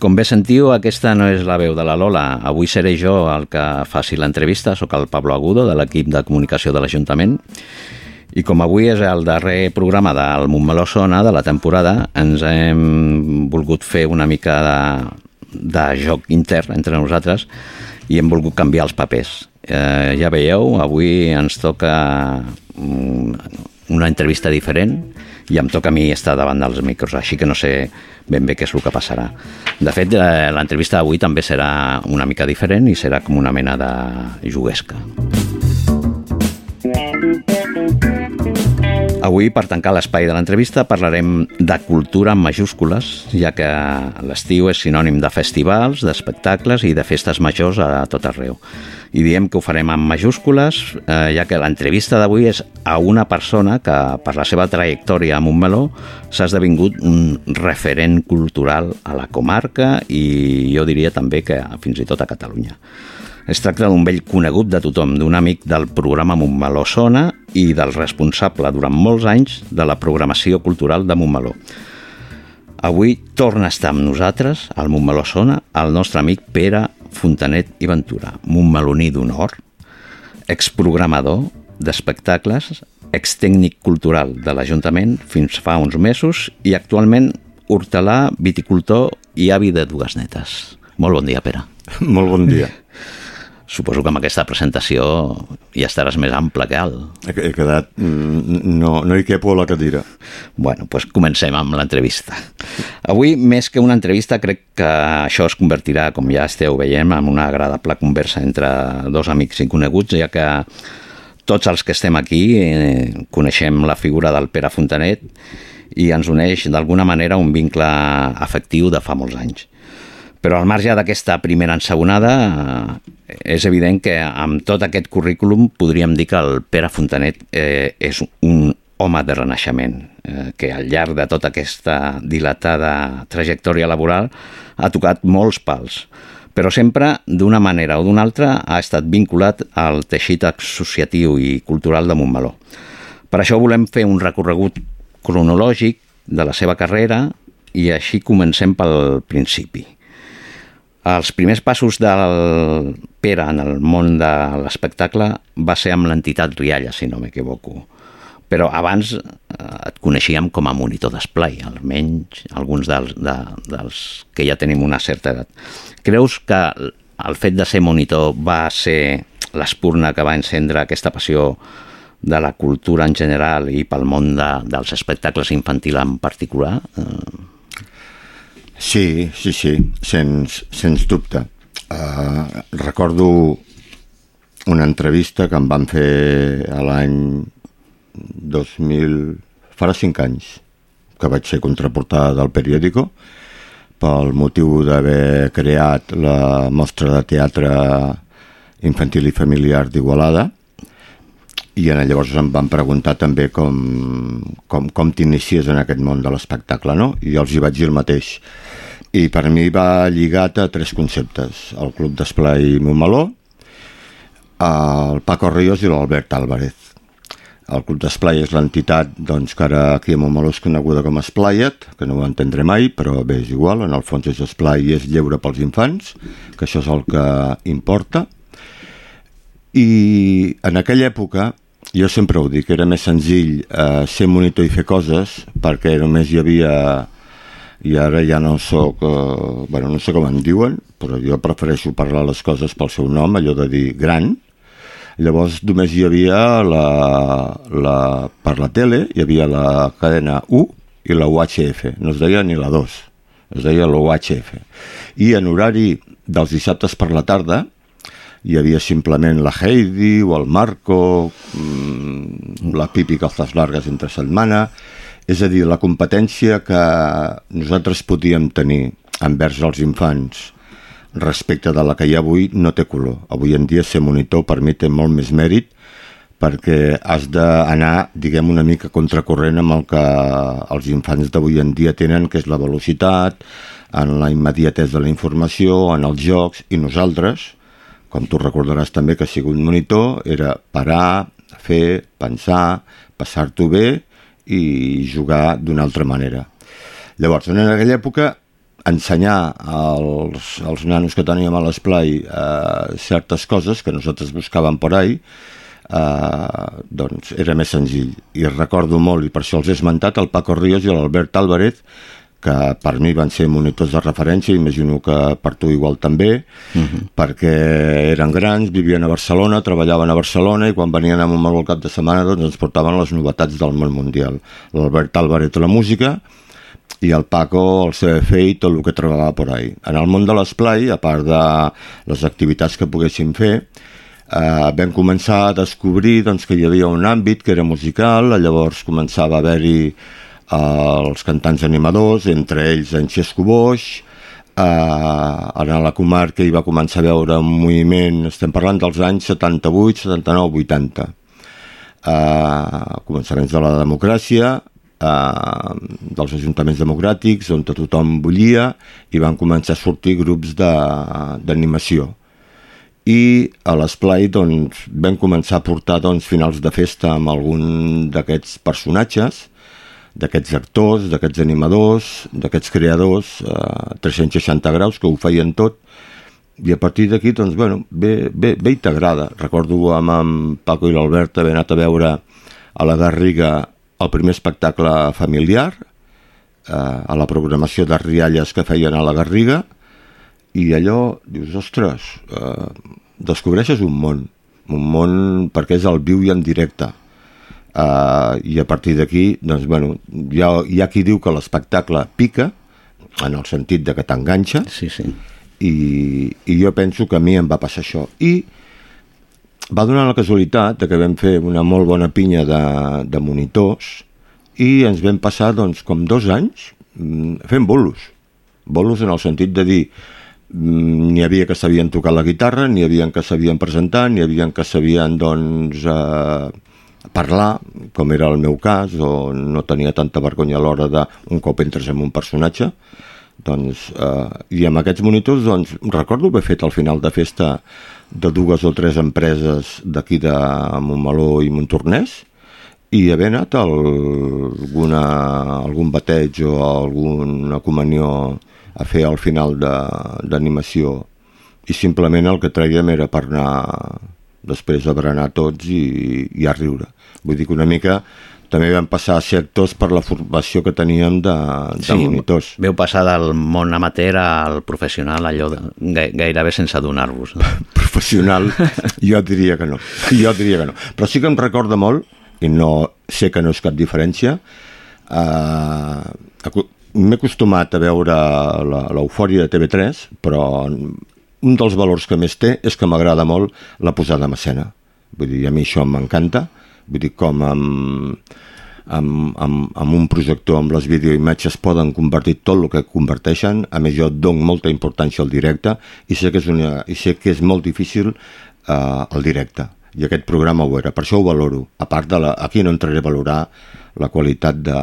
Com bé sentiu, aquesta no és la veu de la Lola. Avui seré jo el que faci l'entrevista. Soc el Pablo Agudo, de l'equip de comunicació de l'Ajuntament. I com avui és el darrer programa del Montmeló Sona de la temporada, ens hem volgut fer una mica de, de joc intern entre nosaltres i hem volgut canviar els papers. Eh, ja veieu, avui ens toca una entrevista diferent i em toca a mi estar davant dels micros, així que no sé ben bé què és el que passarà. De fet, eh, l'entrevista d'avui també serà una mica diferent i serà com una mena de juguesca. Avui, per tancar l'espai de l'entrevista, parlarem de cultura en majúscules, ja que l'estiu és sinònim de festivals, d'espectacles i de festes majors a tot arreu. I diem que ho farem en majúscules, eh, ja que l'entrevista d'avui és a una persona que, per la seva trajectòria a Montmeló, s'ha esdevingut un referent cultural a la comarca i jo diria també que fins i tot a Catalunya. Es tracta d'un vell conegut de tothom, d'un amic del programa Montmeló Sona i del responsable durant molts anys de la programació cultural de Montmeló. Avui torna a estar amb nosaltres, al Montmeló Sona, el nostre amic Pere Fontanet i Ventura, montmeloní d'honor, exprogramador d'espectacles, extècnic cultural de l'Ajuntament fins fa uns mesos i actualment hortelà, viticultor i avi de dues netes. Molt bon dia, Pere. Molt bon dia. Suposo que amb aquesta presentació ja estaràs més ample que alt. He, quedat... mm, No, no hi quepo a la cadira. Bueno, doncs comencem amb l'entrevista. Avui, més que una entrevista, crec que això es convertirà, com ja esteu veient, en una agradable conversa entre dos amics i coneguts, ja que tots els que estem aquí eh, coneixem la figura del Pere Fontanet i ens uneix d'alguna manera un vincle afectiu de fa molts anys. Però al marge d'aquesta primera ensegonada, eh, és evident que amb tot aquest currículum podríem dir que el Pere Fontanet eh, és un home de renaixement, eh, que al llarg de tota aquesta dilatada trajectòria laboral ha tocat molts pals, però sempre d'una manera o d'una altra ha estat vinculat al teixit associatiu i cultural de Montmeló. Per això volem fer un recorregut cronològic de la seva carrera i així comencem pel principi. Els primers passos del Pere en el món de l'espectacle va ser amb l'entitat Rialla, si no m'equivoco. Però abans eh, et coneixíem com a monitor d'esplai, almenys alguns dels, de, dels que ja tenim una certa edat. Creus que el fet de ser monitor va ser l'espurna que va encendre aquesta passió de la cultura en general i pel món de, dels espectacles infantils en particular? Eh, Sí, sí, sí, sens, sens dubte. Uh, recordo una entrevista que em van fer a l'any 2000, farà cinc anys, que vaig ser contraportada del periòdico pel motiu d'haver creat la mostra de teatre infantil i familiar d'Igualada i llavors em van preguntar també com, com, com t'inicies en aquest món de l'espectacle, no? I els hi vaig dir el mateix. I per mi va lligat a tres conceptes. El Club d'Esplai Montmeló, el Paco Ríos i l'Albert Álvarez. El Club d'Esplai és l'entitat doncs, que ara aquí a Montmeló és coneguda com Esplaiet, que no ho entendré mai, però bé, és igual, en el fons és esplai i és lleure pels infants, que això és el que importa. I en aquella època, jo sempre ho dic, era més senzill eh, ser monitor i fer coses, perquè només hi havia i ara ja no sóc, eh, bueno, no sé com em diuen, però jo prefereixo parlar les coses pel seu nom, allò de dir gran. Llavors només hi havia la, la, per la tele, hi havia la cadena U i la UHF, no es deia ni la 2, es deia la UHF. I en horari dels dissabtes per la tarda hi havia simplement la Heidi o el Marco, mmm, la Pipi Calzas Largas entre setmana, és a dir, la competència que nosaltres podíem tenir envers els infants respecte de la que hi ha avui no té color. Avui en dia ser monitor per mi té molt més mèrit perquè has d'anar, diguem, una mica contracorrent amb el que els infants d'avui en dia tenen, que és la velocitat, en la immediatesa de la informació, en els jocs, i nosaltres, com tu recordaràs també que ha sigut monitor, era parar, fer, pensar, passar-t'ho bé i jugar d'una altra manera. Llavors, en aquella època, ensenyar als, als nanos que teníem a l'esplai eh, certes coses que nosaltres buscàvem per ahí, eh, doncs era més senzill. I recordo molt, i per això els he esmentat, el Paco Ríos i l'Albert Álvarez, que per mi van ser monitors de referència, imagino que per tu igual també, uh -huh. perquè eren grans, vivien a Barcelona, treballaven a Barcelona i quan venien a Montmeló el cap de setmana doncs ens portaven les novetats del món mundial. L'Albert Álvarez la música i el Paco el CFE i tot el que treballava por ahí. En el món de l'esplai, a part de les activitats que poguéssim fer, eh, vam començar a descobrir doncs, que hi havia un àmbit que era musical, llavors començava a haver-hi els cantants animadors, entre ells en Xesco Boix, eh, a la comarca hi va començar a veure un moviment, estem parlant dels anys 78, 79, 80, eh, començaments de la democràcia, eh, dels ajuntaments democràtics, on tothom bullia, i van començar a sortir grups d'animació. I a l'esplai doncs, vam començar a portar doncs, finals de festa amb algun d'aquests personatges, d'aquests actors, d'aquests animadors, d'aquests creadors, eh, 360 graus, que ho feien tot, i a partir d'aquí, doncs, bueno, bé, bé, bé integrada. Recordo amb en Paco i l'Albert haver anat a veure a la Garriga el primer espectacle familiar, eh, a la programació de rialles que feien a la Garriga, i allò, dius, ostres, eh, descobreixes un món, un món perquè és el viu i en directe, Uh, i a partir d'aquí doncs, bueno, hi, ha, hi ha qui diu que l'espectacle pica en el sentit de que t'enganxa sí, sí. I, i jo penso que a mi em va passar això i va donar la casualitat de que vam fer una molt bona pinya de, de monitors i ens vam passar doncs, com dos anys mm, fent bolos bolos en el sentit de dir mm, n'hi havia que sabien tocar la guitarra, n'hi havia que sabien presentar, n'hi havia que sabien doncs, eh, parlar, com era el meu cas, o no tenia tanta vergonya a l'hora de, un cop entres en un personatge, doncs, eh, i amb aquests monitors, doncs, recordo haver fet al final de festa de dues o tres empreses d'aquí de Montmeló i Montornès, i haver anat a alguna, algun bateig o alguna comunió a fer al final d'animació. I simplement el que traiem era per anar després a berenar tots i, i a riure. Vull dir que una mica també vam passar a ser actors per la formació que teníem de, de Sí, monitors. Veu passar del món amateur al professional allò de, gai- gairebé sense adonar-vos. No? professional, jo diria que no. Jo diria que no. Però sí que em recorda molt, i no sé que no és cap diferència, eh, m'he acostumat a veure la- l'eufòria de TV3, però un dels valors que més té és que m'agrada molt la posada en escena. Vull dir, a mi això m'encanta. Vull dir, com amb, amb, amb, amb un projector, amb les videoimatges poden convertir tot el que converteixen. A més, jo dono molta importància al directe i sé que és, una, i sé que és molt difícil eh, el directe. I aquest programa ho era, per això ho valoro. A part de la, aquí no entraré a valorar la qualitat de,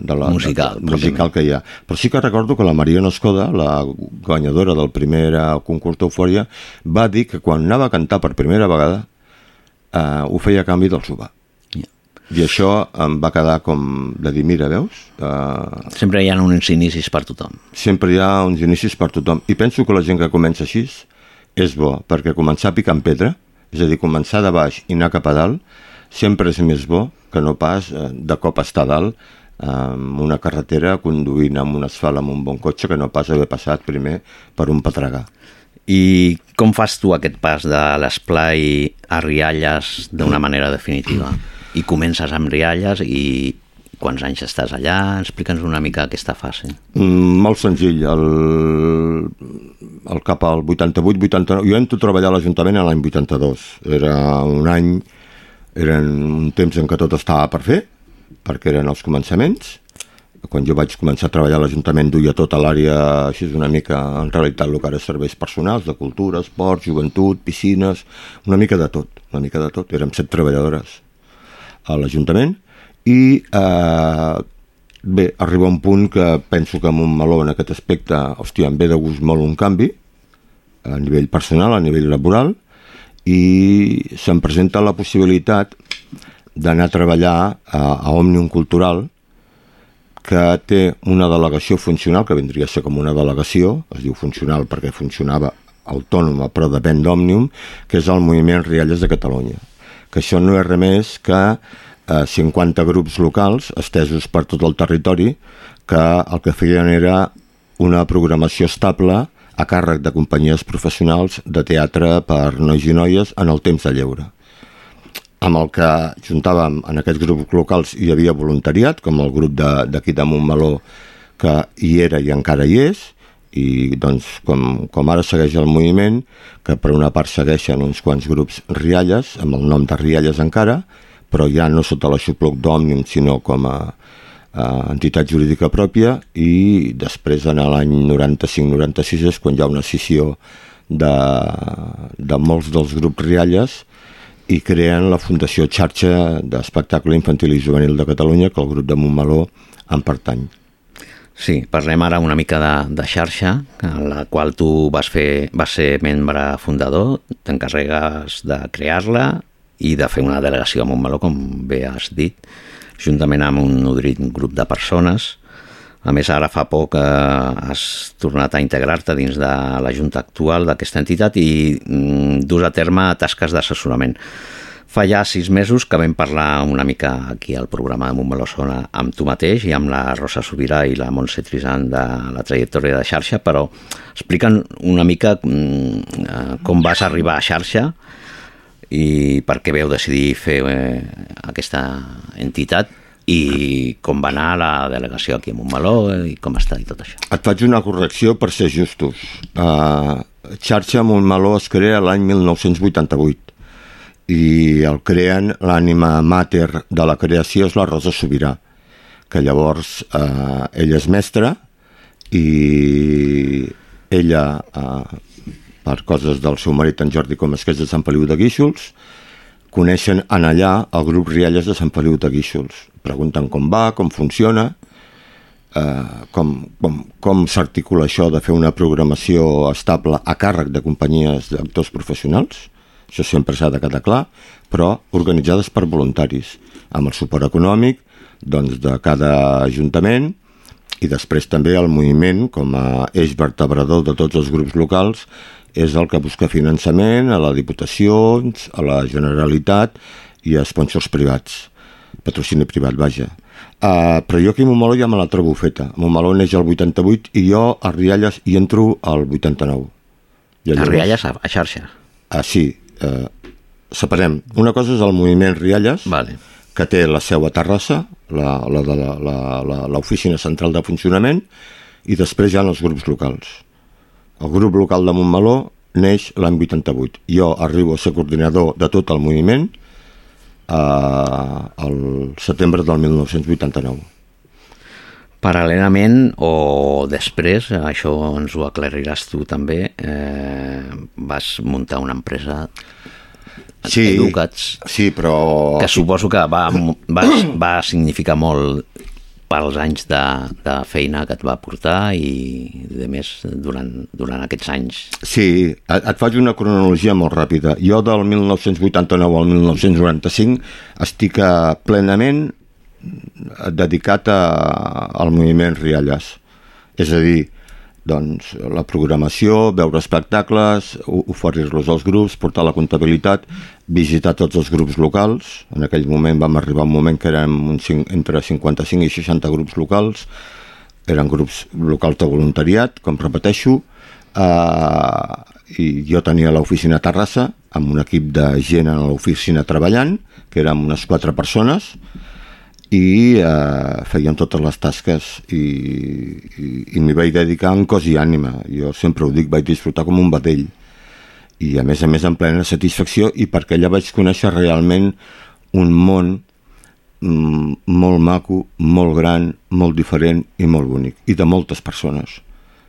de la, Musical, de, de, musical que hi ha. Però sí que recordo que la Mariona Escoda, la guanyadora del primer eh, concurs d'Eufòria, va dir que quan anava a cantar per primera vegada eh, ho feia a canvi del sopar. I això em va quedar com de dir, mira, veus? Uh, Sempre hi ha uns inicis per tothom. sempre hi ha uns inicis per tothom. I penso que la gent que comença així és bo, perquè començar picant pedra, és a dir, començar de baix i anar cap a dalt, sempre és més bo que no pas eh, de cop estar dalt amb una carretera conduint amb un asfalt amb un bon cotxe que no pas haver passat primer per un patregà. I com fas tu aquest pas de l'esplai a Rialles d'una manera definitiva? I comences amb Rialles i quants anys estàs allà? Explica'ns una mica aquesta fase. Mm, molt senzill, el, el cap al 88-89, jo entro a treballar a l'Ajuntament a l'any 82, era un any, era un temps en què tot estava per fer, perquè eren els començaments, quan jo vaig començar a treballar a l'Ajuntament duia tota l'àrea així una mica, en realitat el que ara és serveis personals, de cultura, esport, joventut, piscines, una mica de tot, una mica de tot, érem set treballadores a l'Ajuntament i eh, bé, arriba un punt que penso que amb un meló en aquest aspecte, hòstia, em ve de gust molt un canvi a nivell personal, a nivell laboral i se'm presenta la possibilitat d'anar a treballar a, a Òmnium Cultural que té una delegació funcional, que vindria a ser com una delegació, es diu funcional perquè funcionava autònoma, però depèn d'Òmnium, que és el Moviment Rialles de Catalunya. Que això no és res més que eh, 50 grups locals estesos per tot el territori que el que feien era una programació estable a càrrec de companyies professionals de teatre per nois i noies en el temps de lleure. Amb el que juntàvem en aquests grups locals hi havia voluntariat, com el grup d'aquí de, de Montmeló, que hi era i encara hi és, i doncs com, com ara segueix el moviment, que per una part segueixen uns quants grups rialles, amb el nom de rialles encara, però ja no sota l'aixopluc d'Òmnium, sinó com a entitat jurídica pròpia, i després en l'any 95-96 és quan hi ha una scissió de, de molts dels grups rialles, i creen la Fundació Xarxa d'Espectacle Infantil i Juvenil de Catalunya, que el grup de Montmeló en pertany. Sí, parlem ara una mica de, de xarxa, en la qual tu vas, fer, vas ser membre fundador, t'encarregues de crear-la i de fer una delegació a Montmeló, com bé has dit, juntament amb un nodrit grup de persones. A més, ara fa poc eh, has tornat a integrar-te dins de la Junta actual d'aquesta entitat i mm, dus a terme tasques d'assessorament. Fa ja sis mesos que vam parlar una mica aquí al programa de Montmeló Sona amb tu mateix i amb la Rosa Sobirà i la Montse Trisant de la trajectòria de xarxa, però explica'ns una mica mm, eh, com vas arribar a xarxa i per què veu decidir fer eh, aquesta entitat i com va anar la delegació aquí a Montmeló eh, i com està i tot això. Et faig una correcció per ser justos. Uh, Xarxa Montmeló es crea l'any 1988 i el creen l'ànima mater de la creació és la Rosa Sobirà, que llavors uh, ella és mestra i ella, uh, per coses del seu marit en Jordi Comas, que és de Sant Feliu de Guíxols, coneixen en allà el grup Rialles de Sant Feliu de Guíxols. Pregunten com va, com funciona, eh, com, com, com s'articula això de fer una programació estable a càrrec de companyies d'actors professionals, això sempre s'ha de quedar clar, però organitzades per voluntaris, amb el suport econòmic doncs, de cada ajuntament i després també el moviment com a eix vertebrador de tots els grups locals és el que busca finançament a la Diputació, a la Generalitat i a sponsors privats, patrocini privat, vaja. Uh, però jo aquí a Montmeló ja me la trobo feta. Montmeló neix el 88 i jo a Rialles hi entro al 89. I A Rialles, a, a xarxa. Ah, sí. Uh, separem. Una cosa és el moviment Rialles, vale. que té la seu a Terrassa, la, la de la- la- la- l'oficina central de funcionament, i després hi ha els grups locals. El grup local de Montmeló neix l'any 88. Jo arribo a ser coordinador de tot el moviment eh, al setembre del 1989. Paral·lelament o després, això ens ho aclariràs tu també, eh, vas muntar una empresa Sí, Educats, sí, però... que suposo que va, va, va significar molt pels anys de, de feina que et va portar i de més durant, durant aquests anys. Sí, et, et faig una cronologia molt ràpida. Jo del 1989 al 1995 estic eh, plenament dedicat a, al moviment Rialles. És a dir, doncs, la programació, veure espectacles, oferir-los als grups, portar la comptabilitat, visitar tots els grups locals. En aquell moment vam arribar a un moment que érem un cinc, entre 55 i 60 grups locals, eren grups locals de voluntariat, com repeteixo, eh, i jo tenia l'oficina a Terrassa, amb un equip de gent a l'oficina treballant, que érem unes quatre persones, i eh, fèiem totes les tasques i, i, i m'hi vaig dedicar en cos i ànima. Jo sempre ho dic, vaig disfrutar com un vedell. I a més a més en plena satisfacció i perquè allà vaig conèixer realment un món mm, molt maco, molt gran, molt diferent i molt bonic. I de moltes persones.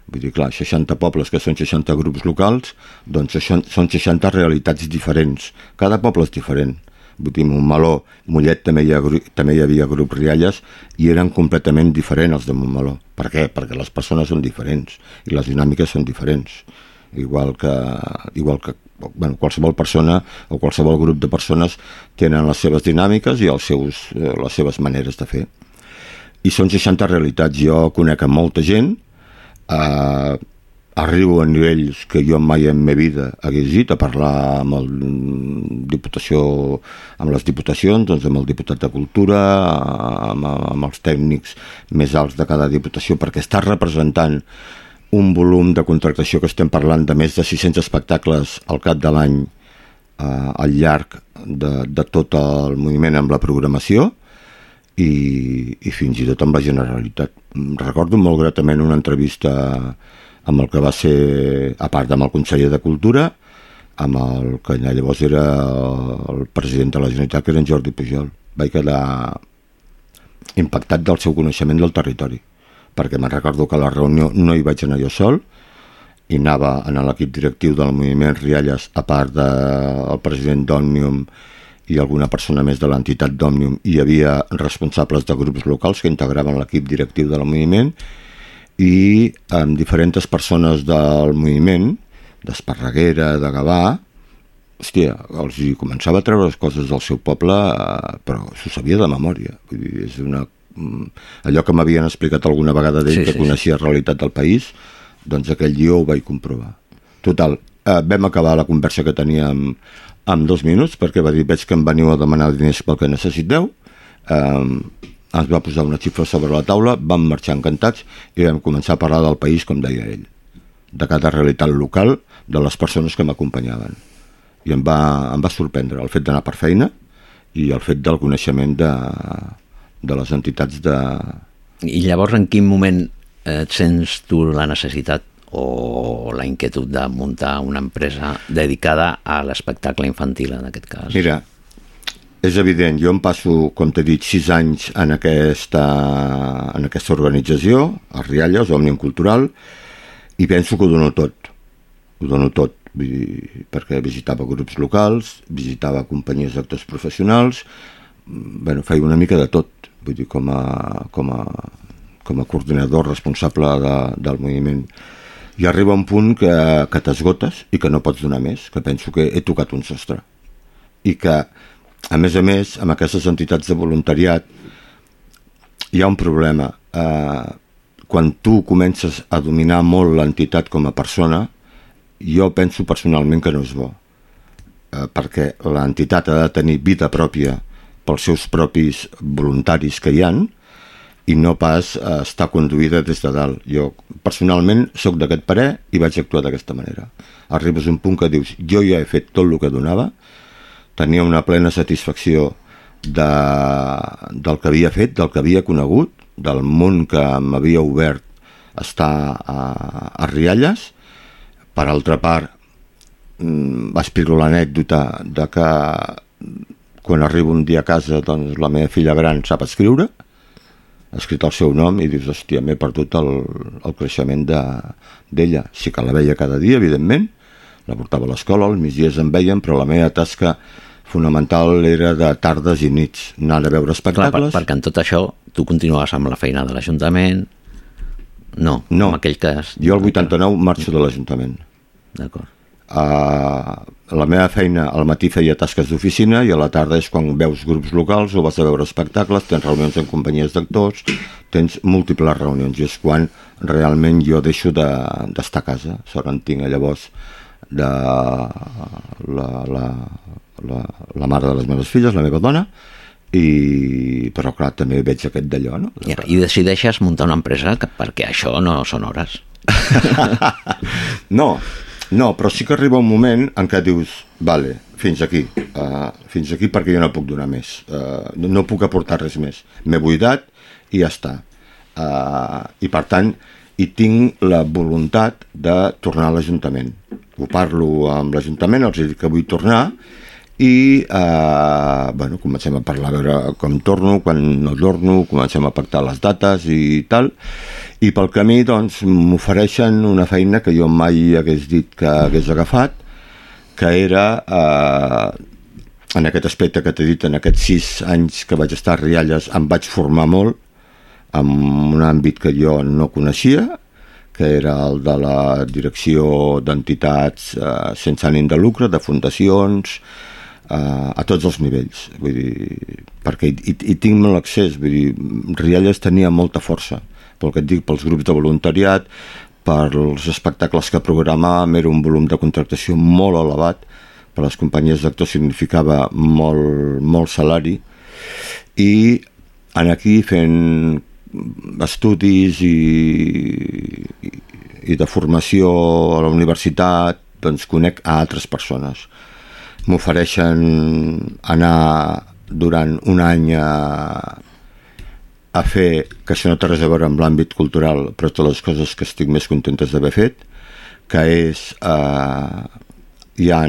Vull dir, clar, 60 pobles que són 60 grups locals, doncs això són 60 realitats diferents. Cada poble és diferent. Dir, Montmeló, Mollet també hi, ha, també hi havia grups rialles i eren completament diferents els de Montmeló. Per què? Perquè les persones són diferents i les dinàmiques són diferents. Igual que, igual que bueno, qualsevol persona o qualsevol grup de persones tenen les seves dinàmiques i els seus, eh, les seves maneres de fer. I són 60 realitats. Jo conec a molta gent, eh, arribo a nivells que jo mai en ma vida hagués dit, a parlar amb el mm, diputació, amb les diputacions, doncs amb el diputat de Cultura, amb, amb els tècnics més alts de cada diputació, perquè està representant un volum de contractació que estem parlant de més de 600 espectacles al cap de l'any eh, al llarg de, de tot el moviment amb la programació i, i fins i tot amb la Generalitat. Recordo molt gratament una entrevista amb el que va ser, a part amb el conseller de Cultura, amb el que llavors era el president de la Generalitat, que era en Jordi Pujol. Vaig quedar impactat del seu coneixement del territori, perquè me'n recordo que a la reunió no hi vaig anar jo sol, i anava en l'equip directiu del moviment Rialles, a part del president d'Òmnium i alguna persona més de l'entitat d'Òmnium, hi havia responsables de grups locals que integraven l'equip directiu del moviment, amb diferents persones del moviment, d'Esparreguera, de Gavà, hòstia, els hi començava a treure les coses del seu poble, eh, però s'ho sabia de memòria. Vull dir, és una, mm, allò que m'havien explicat alguna vegada d'ell, Sí, que sí, coneixia la realitat del país, doncs aquell dia ho vaig comprovar. Total, eh, vam acabar la conversa que teníem en dos minuts, perquè va dir, veig que em veniu a demanar diners pel que necessiteu, eh, ens va posar una xifra sobre la taula, vam marxar encantats i vam començar a parlar del país, com deia ell, de cada realitat local, de les persones que m'acompanyaven. I em va, em va sorprendre el fet d'anar per feina i el fet del coneixement de, de les entitats de... I llavors en quin moment eh, et sents tu la necessitat o la inquietud de muntar una empresa dedicada a l'espectacle infantil en aquest cas? Mira, és evident, jo em passo, com t'he dit, sis anys en aquesta, en aquesta organització, a Rialles, Òmnium Cultural, i penso que ho dono tot. Ho dono tot, dir, perquè visitava grups locals, visitava companyies d'actors professionals, mm, bueno, feia una mica de tot, vull dir, com a, com a, com a coordinador responsable de, del moviment. i arriba un punt que, que t'esgotes i que no pots donar més, que penso que he tocat un sostre. I que, a més a més, amb aquestes entitats de voluntariat hi ha un problema. Eh, quan tu comences a dominar molt l'entitat com a persona, jo penso personalment que no és bo. Eh, perquè l'entitat ha de tenir vida pròpia pels seus propis voluntaris que hi han, i no pas eh, estar conduïda des de dalt. Jo personalment sóc d'aquest parer i vaig actuar d'aquesta manera. Arribes a un punt que dius, jo ja he fet tot el que donava, tenia una plena satisfacció de, del que havia fet, del que havia conegut, del món que m'havia obert estar a, a Rialles. Per altra part, mm, va explicar l'anècdota de que quan arribo un dia a casa doncs la meva filla gran sap escriure, ha escrit el seu nom i dius, hòstia, m'he perdut el, el creixement d'ella. De, sí que la veia cada dia, evidentment, la portava a l'escola, als migdies em veien, però la meva tasca fonamental era de tardes i nits, anar a veure espectacles. Clar, per, perquè en tot això tu continuaves amb la feina de l'Ajuntament, no, no, en aquell cas... Jo el 89 marxo de l'Ajuntament. D'acord. Uh, la meva feina al matí feia tasques d'oficina i a la tarda és quan veus grups locals o vas a veure espectacles, tens reunions en companyies d'actors, tens múltiples reunions i és quan realment jo deixo d'estar de, a casa. Sort en tinc llavors de la, la, la, la mare de les meves filles, la meva dona, i però clar, també veig aquest d'allò no? I, i decideixes muntar una empresa que, perquè això no són hores no, no, però sí que arriba un moment en què dius, vale, fins aquí, uh, fins aquí perquè jo no puc donar més, uh, no puc aportar res més. M'he buidat i ja està. Uh, I per tant, hi tinc la voluntat de tornar a l'Ajuntament. Ho parlo amb l'Ajuntament, els dic que vull tornar, i eh, bueno, comencem a parlar a veure com torno, quan no torno, comencem a pactar les dates i tal, i pel camí doncs m'ofereixen una feina que jo mai hagués dit que hagués agafat, que era eh, en aquest aspecte que t'he dit, en aquests sis anys que vaig estar a Rialles, em vaig formar molt en un àmbit que jo no coneixia, que era el de la direcció d'entitats eh, sense ànim de lucre, de fundacions, a, a tots els nivells. Vull dir, perquè hi, hi tinc molt accés vull dir, Rialles tenia molta força pel que et dic, pels grups de voluntariat pels espectacles que programàvem era un volum de contractació molt elevat per les companyies d'actors significava molt, molt salari i en aquí fent estudis i, i, i de formació a la universitat doncs conec a altres persones m'ofereixen anar durant un any a, a fer, que això no té res a veure amb l'àmbit cultural, però totes les coses que estic més contentes d'haver fet, que és, eh, hi ha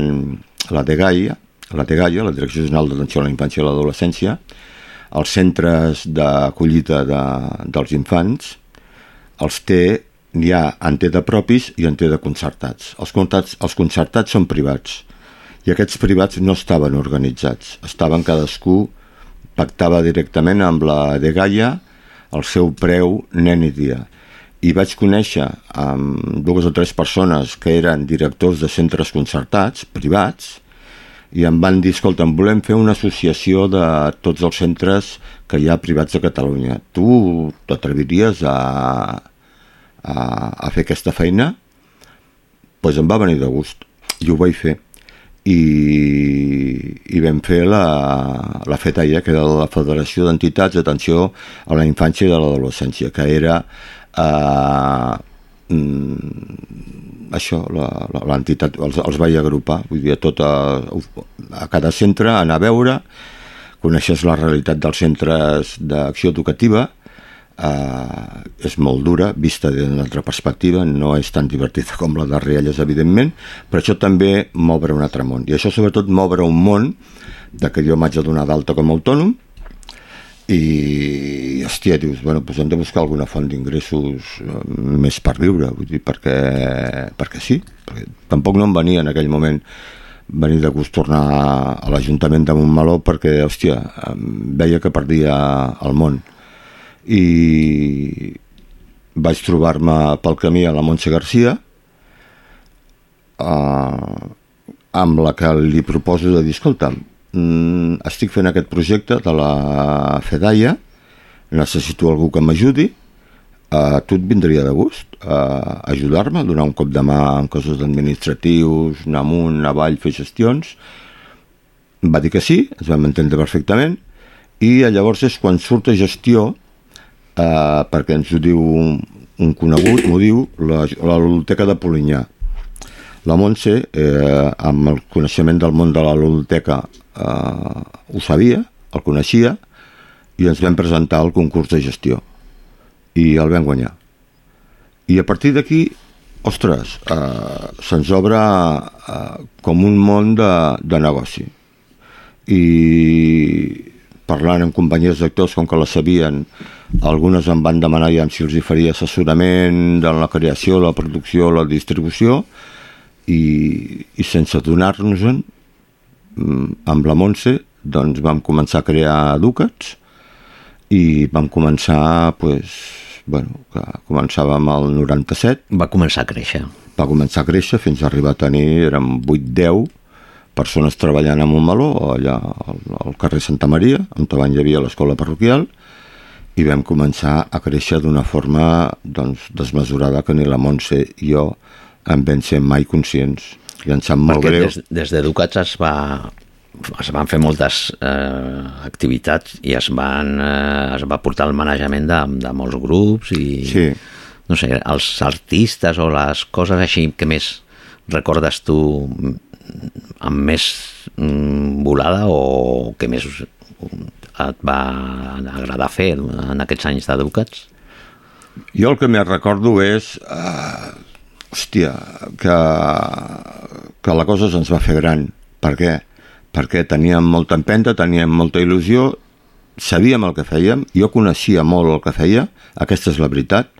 la Gaia, la de Gaia, la Direcció General d'Atenció a la Infància i l'Adolescència, els centres d'acollida de, dels infants, els té, n'hi ha en té de propis i en té de concertats. Els, concertats. els concertats són privats, i aquests privats no estaven organitzats, estaven cadascú pactava directament amb la de Gaia el seu preu nen i dia. I vaig conèixer amb dues o tres persones que eren directors de centres concertats, privats, i em van dir, escolta, volem fer una associació de tots els centres que hi ha privats a Catalunya. Tu t'atreviries a, a, a fer aquesta feina? Doncs pues em va venir de gust i ho vaig fer i, i vam fer la, la FETAIA, que era la Federació d'Entitats d'Atenció a la Infància i de l'Adolescència, que era eh, mm, això, l'entitat, els, els vaig agrupar, vull dir, a, tota, a cada centre anar a veure, coneixes la realitat dels centres d'acció educativa, eh, és molt dura, vista d'una altra perspectiva, no és tan divertida com la de Rialles, evidentment, però això també m'obre un altre món. I això sobretot m'obre un món de que jo m'haig de donar d'alta com a autònom i, hòstia, dius, bueno, doncs hem de buscar alguna font d'ingressos eh, més per viure, vull dir, perquè, perquè sí, perquè tampoc no em venia en aquell moment venir de gust tornar a l'Ajuntament de Montmeló perquè, hòstia, veia que perdia el món i vaig trobar-me pel camí a la Montse Garcia eh, amb la que li proposo de dir, escolta, mm, estic fent aquest projecte de la FEDAIA, necessito algú que m'ajudi, a tu et vindria de gust a ajudar-me, donar un cop de mà en coses administratius, anar amunt, anar avall, fer gestions. Va dir que sí, ens vam entendre perfectament, i llavors és quan surt a gestió, eh, perquè ens ho diu un, un conegut, m'ho diu, la, la biblioteca de Polinyà. La Montse, eh, amb el coneixement del món de la biblioteca, eh, ho sabia, el coneixia, i ens vam presentar al concurs de gestió i el vam guanyar. I a partir d'aquí, ostres, eh, se'ns obre eh, com un món de, de negoci. I parlant amb companyies d'actors, com que la sabien, algunes em van demanar ja si els hi faria assessorament de la creació, la producció, la distribució, i, i sense donar-nos-en, mm, amb la Montse, doncs vam començar a crear Ducats i vam començar, pues, bueno, que començàvem al 97. Va començar a créixer. Va començar a créixer fins a arribar a tenir, érem 8-10 persones treballant a Montmeló, allà al, al carrer Santa Maria, on davant hi havia l'escola parroquial, i vam començar a créixer d'una forma doncs, desmesurada que ni la Montse i jo en vam ser mai conscients. I em sap molt Perquè greu. des, des d'Educats es va es van fer moltes eh, activitats i es, van, eh, es va portar el manejament de, de molts grups i sí. no sé, els artistes o les coses així que més recordes tu mm, amb més mm, volada o que més et va agradar fer en aquests anys d'educats? Jo el que més recordo és... Uh, hòstia, que, que la cosa se'ns va fer gran. Per què? Perquè teníem molta empenta, teníem molta il·lusió, sabíem el que fèiem, jo coneixia molt el que feia, aquesta és la veritat,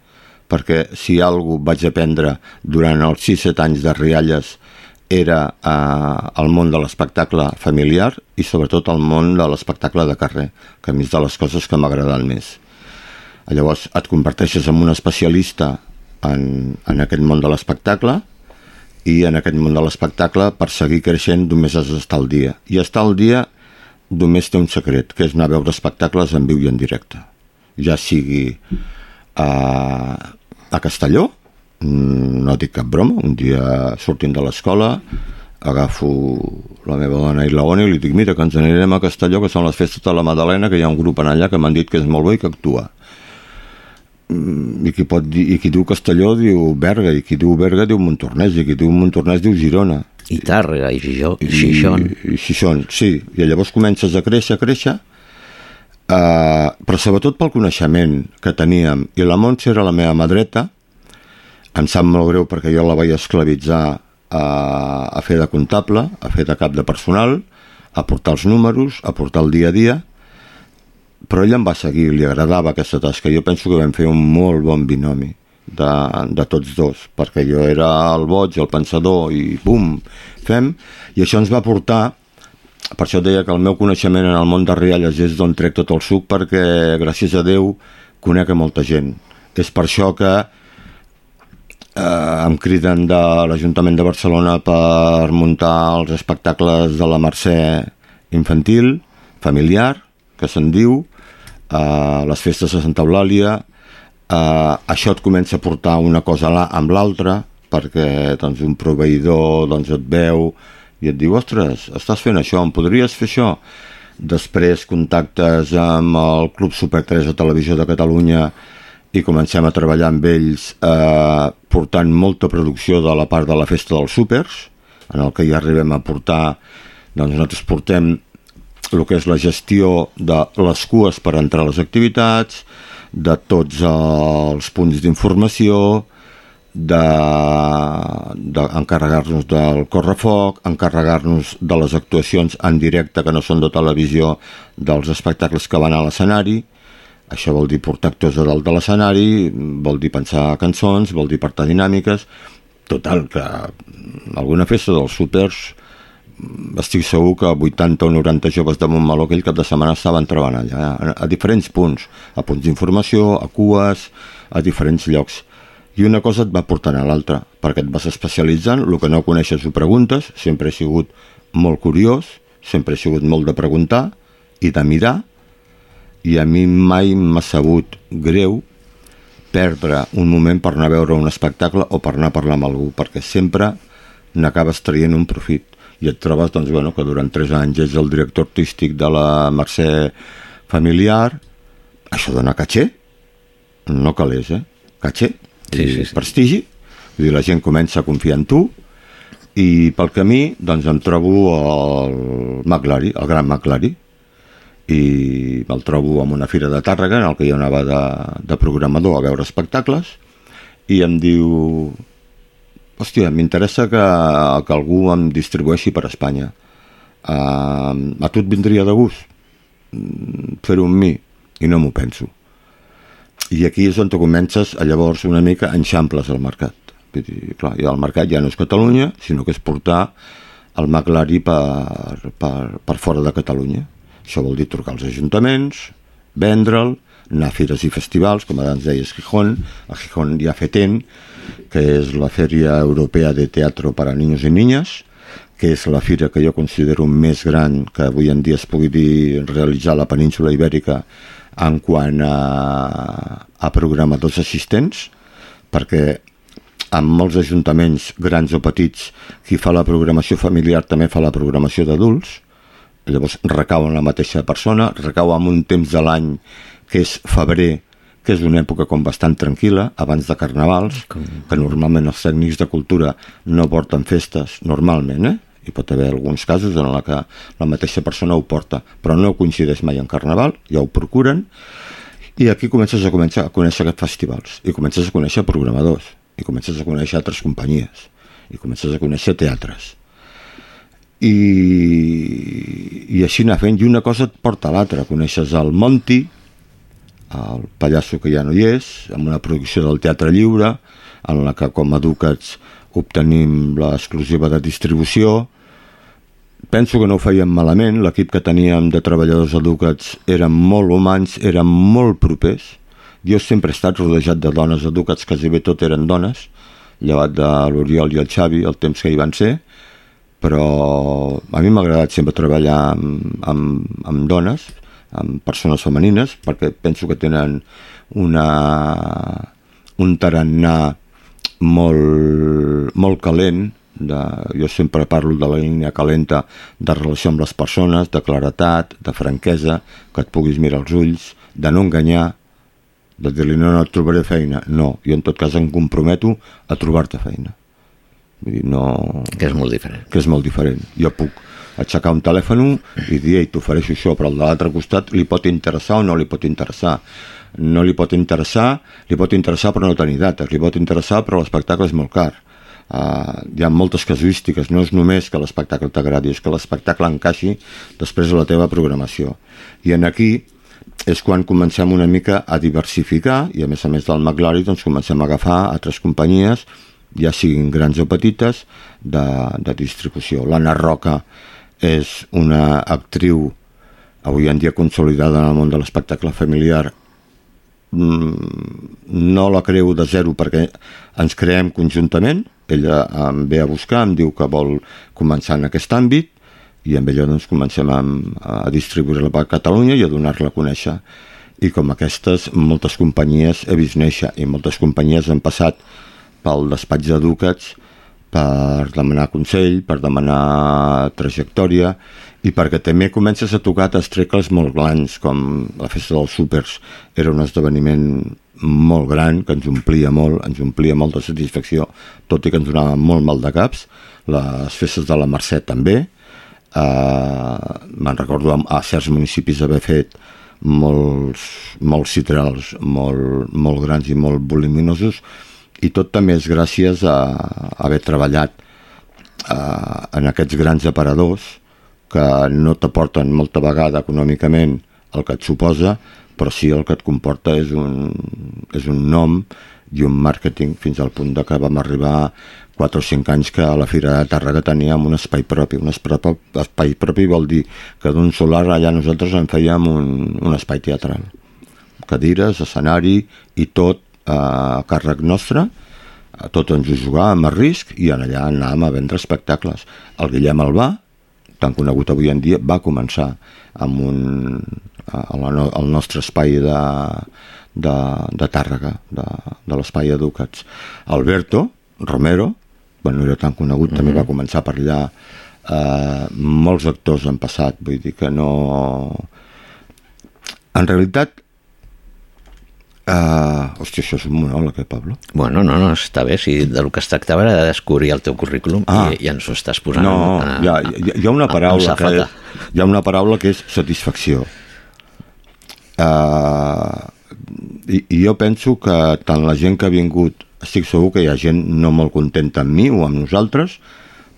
perquè si alguna vaig aprendre durant els 6-7 anys de Rialles era eh, el món de l'espectacle familiar i sobretot el món de l'espectacle de carrer, que a mi és de les coses que m'agraden més. Llavors et converteixes en un especialista en, en aquest món de l'espectacle i en aquest món de l'espectacle per seguir creixent només has d'estar al dia. I estar al dia només té un secret, que és anar a veure espectacles en viu i en directe. Ja sigui a, a Castelló, no dic cap broma, un dia sortint de l'escola agafo la meva dona i la Ona i li dic, mira, que ens anirem a Castelló, que són les festes de la Madalena, que hi ha un grup en allà que m'han dit que és molt bo i que actua. Mm, I qui, pot dir, I qui diu Castelló diu Berga, i qui diu Berga diu Montornès, i qui diu Montornès diu Girona. I Tàrrega, i Gijó, Xixón. I, i Xixón, sí. I llavors comences a créixer, a créixer, uh, però sobretot pel coneixement que teníem. I la Montse era la meva mà dreta, em sap molt greu perquè jo la vaig esclavitzar a, a fer de comptable, a fer de cap de personal, a portar els números, a portar el dia a dia, però ella em va seguir, li agradava aquesta tasca. Jo penso que vam fer un molt bon binomi de, de tots dos, perquè jo era el boig, el pensador, i bum, fem. I això ens va portar, per això deia que el meu coneixement en el món de Rialles és d'on trec tot el suc, perquè gràcies a Déu conec a molta gent. És per això que eh, em criden de l'Ajuntament de Barcelona per muntar els espectacles de la Mercè infantil, familiar, que se'n diu, eh, les festes de Santa Eulàlia, eh, això et comença a portar una cosa amb l'altra, perquè doncs, un proveïdor doncs, et veu i et diu, ostres, estàs fent això, em podries fer això? Després contactes amb el Club Super 3 de Televisió de Catalunya i comencem a treballar amb ells eh, portant molta producció de la part de la festa dels súpers, en el que ja arribem a portar, doncs nosaltres portem el que és la gestió de les cues per entrar a les activitats, de tots els punts d'informació, d'encarregar-nos de, del correfoc, encarregar-nos de les actuacions en directe que no són de televisió dels espectacles que van a l'escenari, això vol dir portar actors a dalt de l'escenari, vol dir pensar cançons, vol dir portar dinàmiques, total, que alguna festa dels súpers estic segur que 80 o 90 joves de Montmeló aquell cap de setmana estaven treballant allà, a, a diferents punts, a punts d'informació, a cues, a diferents llocs. I una cosa et va portant a l'altra, perquè et vas especialitzant, el que no coneixes ho preguntes, sempre he sigut molt curiós, sempre he sigut molt de preguntar i de mirar, i a mi mai m'ha sabut greu perdre un moment per anar a veure un espectacle o per anar a parlar amb algú, perquè sempre n'acabes traient un profit. I et trobes doncs, bueno, que durant 3 anys ets el director artístic de la Mercè familiar, això dona caché, no calés, eh? Caché, Sí, sí, sí. prestigi, vull dir, la gent comença a confiar en tu, i pel camí doncs em trobo el McLari, el gran McLari, i me'l trobo en una fira de Tàrrega en el que jo anava de, de programador a veure espectacles i em diu hòstia, m'interessa que, que algú em distribueixi per Espanya. Uh, a tu et vindria de gust mm, fer-ho amb mi? I no m'ho penso. I aquí és on comences a llavors una mica enxamples al mercat. Vull dir, clar, i el mercat ja no és Catalunya sinó que és portar el McLari per, per, per fora de Catalunya això vol dir trucar als ajuntaments, vendre'l, anar a fires i festivals, com abans deies Gijón, a Gijón hi ha que és la Fèria Europea de Teatro para Niños i Niñas, que és la fira que jo considero més gran que avui en dia es pugui dir, realitzar a la península ibèrica en quant a, a programadors assistents, perquè amb molts ajuntaments, grans o petits, qui fa la programació familiar també fa la programació d'adults, llavors recau en la mateixa persona, recau en un temps de l'any que és febrer, que és una època com bastant tranquil·la, abans de carnavals, que normalment els tècnics de cultura no porten festes, normalment, eh? hi pot haver alguns casos en la que la mateixa persona ho porta, però no coincideix mai en carnaval, ja ho procuren, i aquí comences a, començar a conèixer aquests festivals, i comences a conèixer programadors, i comences a conèixer altres companyies, i comences a conèixer teatres, i, i així anar fent, i una cosa et porta a l'altra, coneixes el Monti, el pallasso que ja no hi és, amb una producció del Teatre Lliure, en la que com a Ducats obtenim l'exclusiva de distribució, penso que no ho fèiem malament, l'equip que teníem de treballadors a Ducats eren molt humans, eren molt propers, jo sempre he estat rodejat de dones a Ducats, quasi bé tot eren dones, llevat de l'Oriol i el Xavi, el temps que hi van ser, però a mi m'ha agradat sempre treballar amb, amb, amb dones, amb persones femenines, perquè penso que tenen una, un tarannà molt, molt calent, de, jo sempre parlo de la línia calenta de relació amb les persones, de claretat, de franquesa, que et puguis mirar als ulls, de no enganyar, de dir-li no, no et trobaré feina. No, jo en tot cas em comprometo a trobar-te feina. Vull dir, no... Que és molt diferent. Que és molt diferent. Jo puc aixecar un telèfon i dir, ei, t'ofereixo això, però al de l'altre costat li pot interessar o no li pot interessar. No li pot interessar, li pot interessar però no tenir dates, li pot interessar però l'espectacle és molt car. Uh, hi ha moltes casuístiques, no és només que l'espectacle t'agradi, és que l'espectacle encaixi després a la teva programació. I en aquí és quan comencem una mica a diversificar i a més a més del McLaren doncs comencem a agafar altres companyies ja siguin grans o petites de, de distribució. L'Anna Roca és una actriu avui en dia consolidada en el món de l'espectacle familiar. Mm, no la creu de zero perquè ens creem conjuntament. Ella em ve a buscar, em diu que vol començar en aquest àmbit i amb ella doncs comencem a, a distribuir-la per Catalunya i a donar-la a conèixer. I com aquestes moltes companyies he vist néixer i moltes companyies han passat pel despatx de Ducats per demanar consell, per demanar trajectòria i perquè també comences a tocar testrecles molt grans com la festa dels súpers. Era un esdeveniment molt gran que ens omplia molt, ens omplia molt de satisfacció tot i que ens donava molt mal de caps. Les festes de la Mercè també. Uh, me'n recordo a certs municipis haver fet molts, molts citrals molt, molt grans i molt voluminosos i tot també és gràcies a, a haver treballat uh, en aquests grans aparadors que no t'aporten molta vegada econòmicament el que et suposa, però sí el que et comporta és un, és un nom i un màrqueting fins al punt de que vam arribar 4 o 5 anys que a la Fira de Tàrrega teníem un espai propi. Un espai, espai propi vol dir que d'un solar allà nosaltres en fèiem un, un espai teatral. Cadires, escenari i tot a càrrec nostre, tot ens ho jugàvem a risc i en allà anàvem a vendre espectacles. El Guillem Albà, tan conegut avui en dia, va començar amb un, a la, no- al nostre espai de, de, de Tàrrega, de, de l'espai Educats. Alberto Romero, bueno, no era tan conegut, també va començar per allà. Eh, molts actors han passat, vull dir que no... En realitat, Uh, hòstia, això és un monòleg, eh, Pablo? Bueno, no, no, està bé. Si del que es tractava era de descobrir el teu currículum Ah. i, i ens ho estàs posant No, a, hi ha, hi, ha- una a- paraula amb que safata. és, hi ha una paraula que és satisfacció. Uh, i, I jo penso que tant la gent que ha vingut, estic segur que hi ha gent no molt contenta amb mi o amb nosaltres,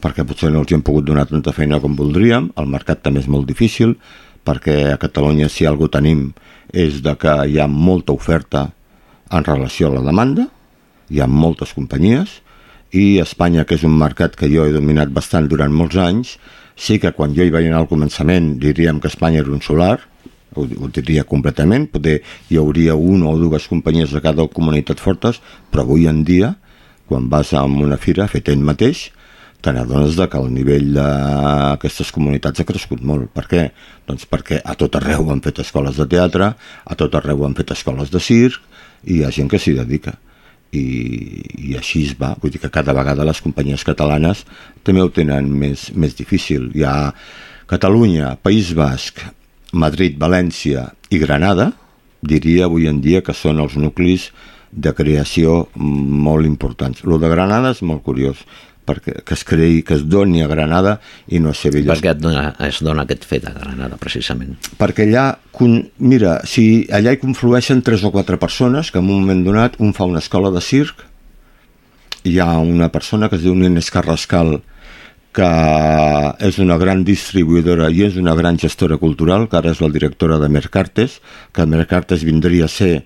perquè potser no els hi hem pogut donar tanta feina com voldríem, el mercat també és molt difícil, perquè a Catalunya si algú tenim és de que hi ha molta oferta en relació a la demanda, hi ha moltes companyies, i Espanya, que és un mercat que jo he dominat bastant durant molts anys, sí que quan jo hi vaig anar al començament diríem que Espanya era un solar, ho, ho diria completament, poder hi hauria una o dues companyies de cada comunitat fortes, però avui en dia, quan vas a una fira fet ell mateix, de que el nivell d'aquestes comunitats ha crescut molt. Per què? Doncs perquè a tot arreu han fet escoles de teatre, a tot arreu han fet escoles de circ, i hi ha gent que s'hi dedica i, i així es va, vull dir que cada vegada les companyies catalanes també ho tenen més, més difícil. Hi ha Catalunya, País Basc, Madrid, València i Granada, diria avui en dia que són els nuclis de creació molt importants. Lo de Granada és molt curiós, perquè que es creï, que es doni a Granada i no a Sevilla. Per què et dona, es dona aquest fet a Granada, precisament? Perquè allà, mira, si allà hi conflueixen tres o quatre persones, que en un moment donat un fa una escola de circ, hi ha una persona que es diu Inés Carrascal, que és una gran distribuïdora i és una gran gestora cultural, que ara és la directora de Mercartes, que Mercartes vindria a ser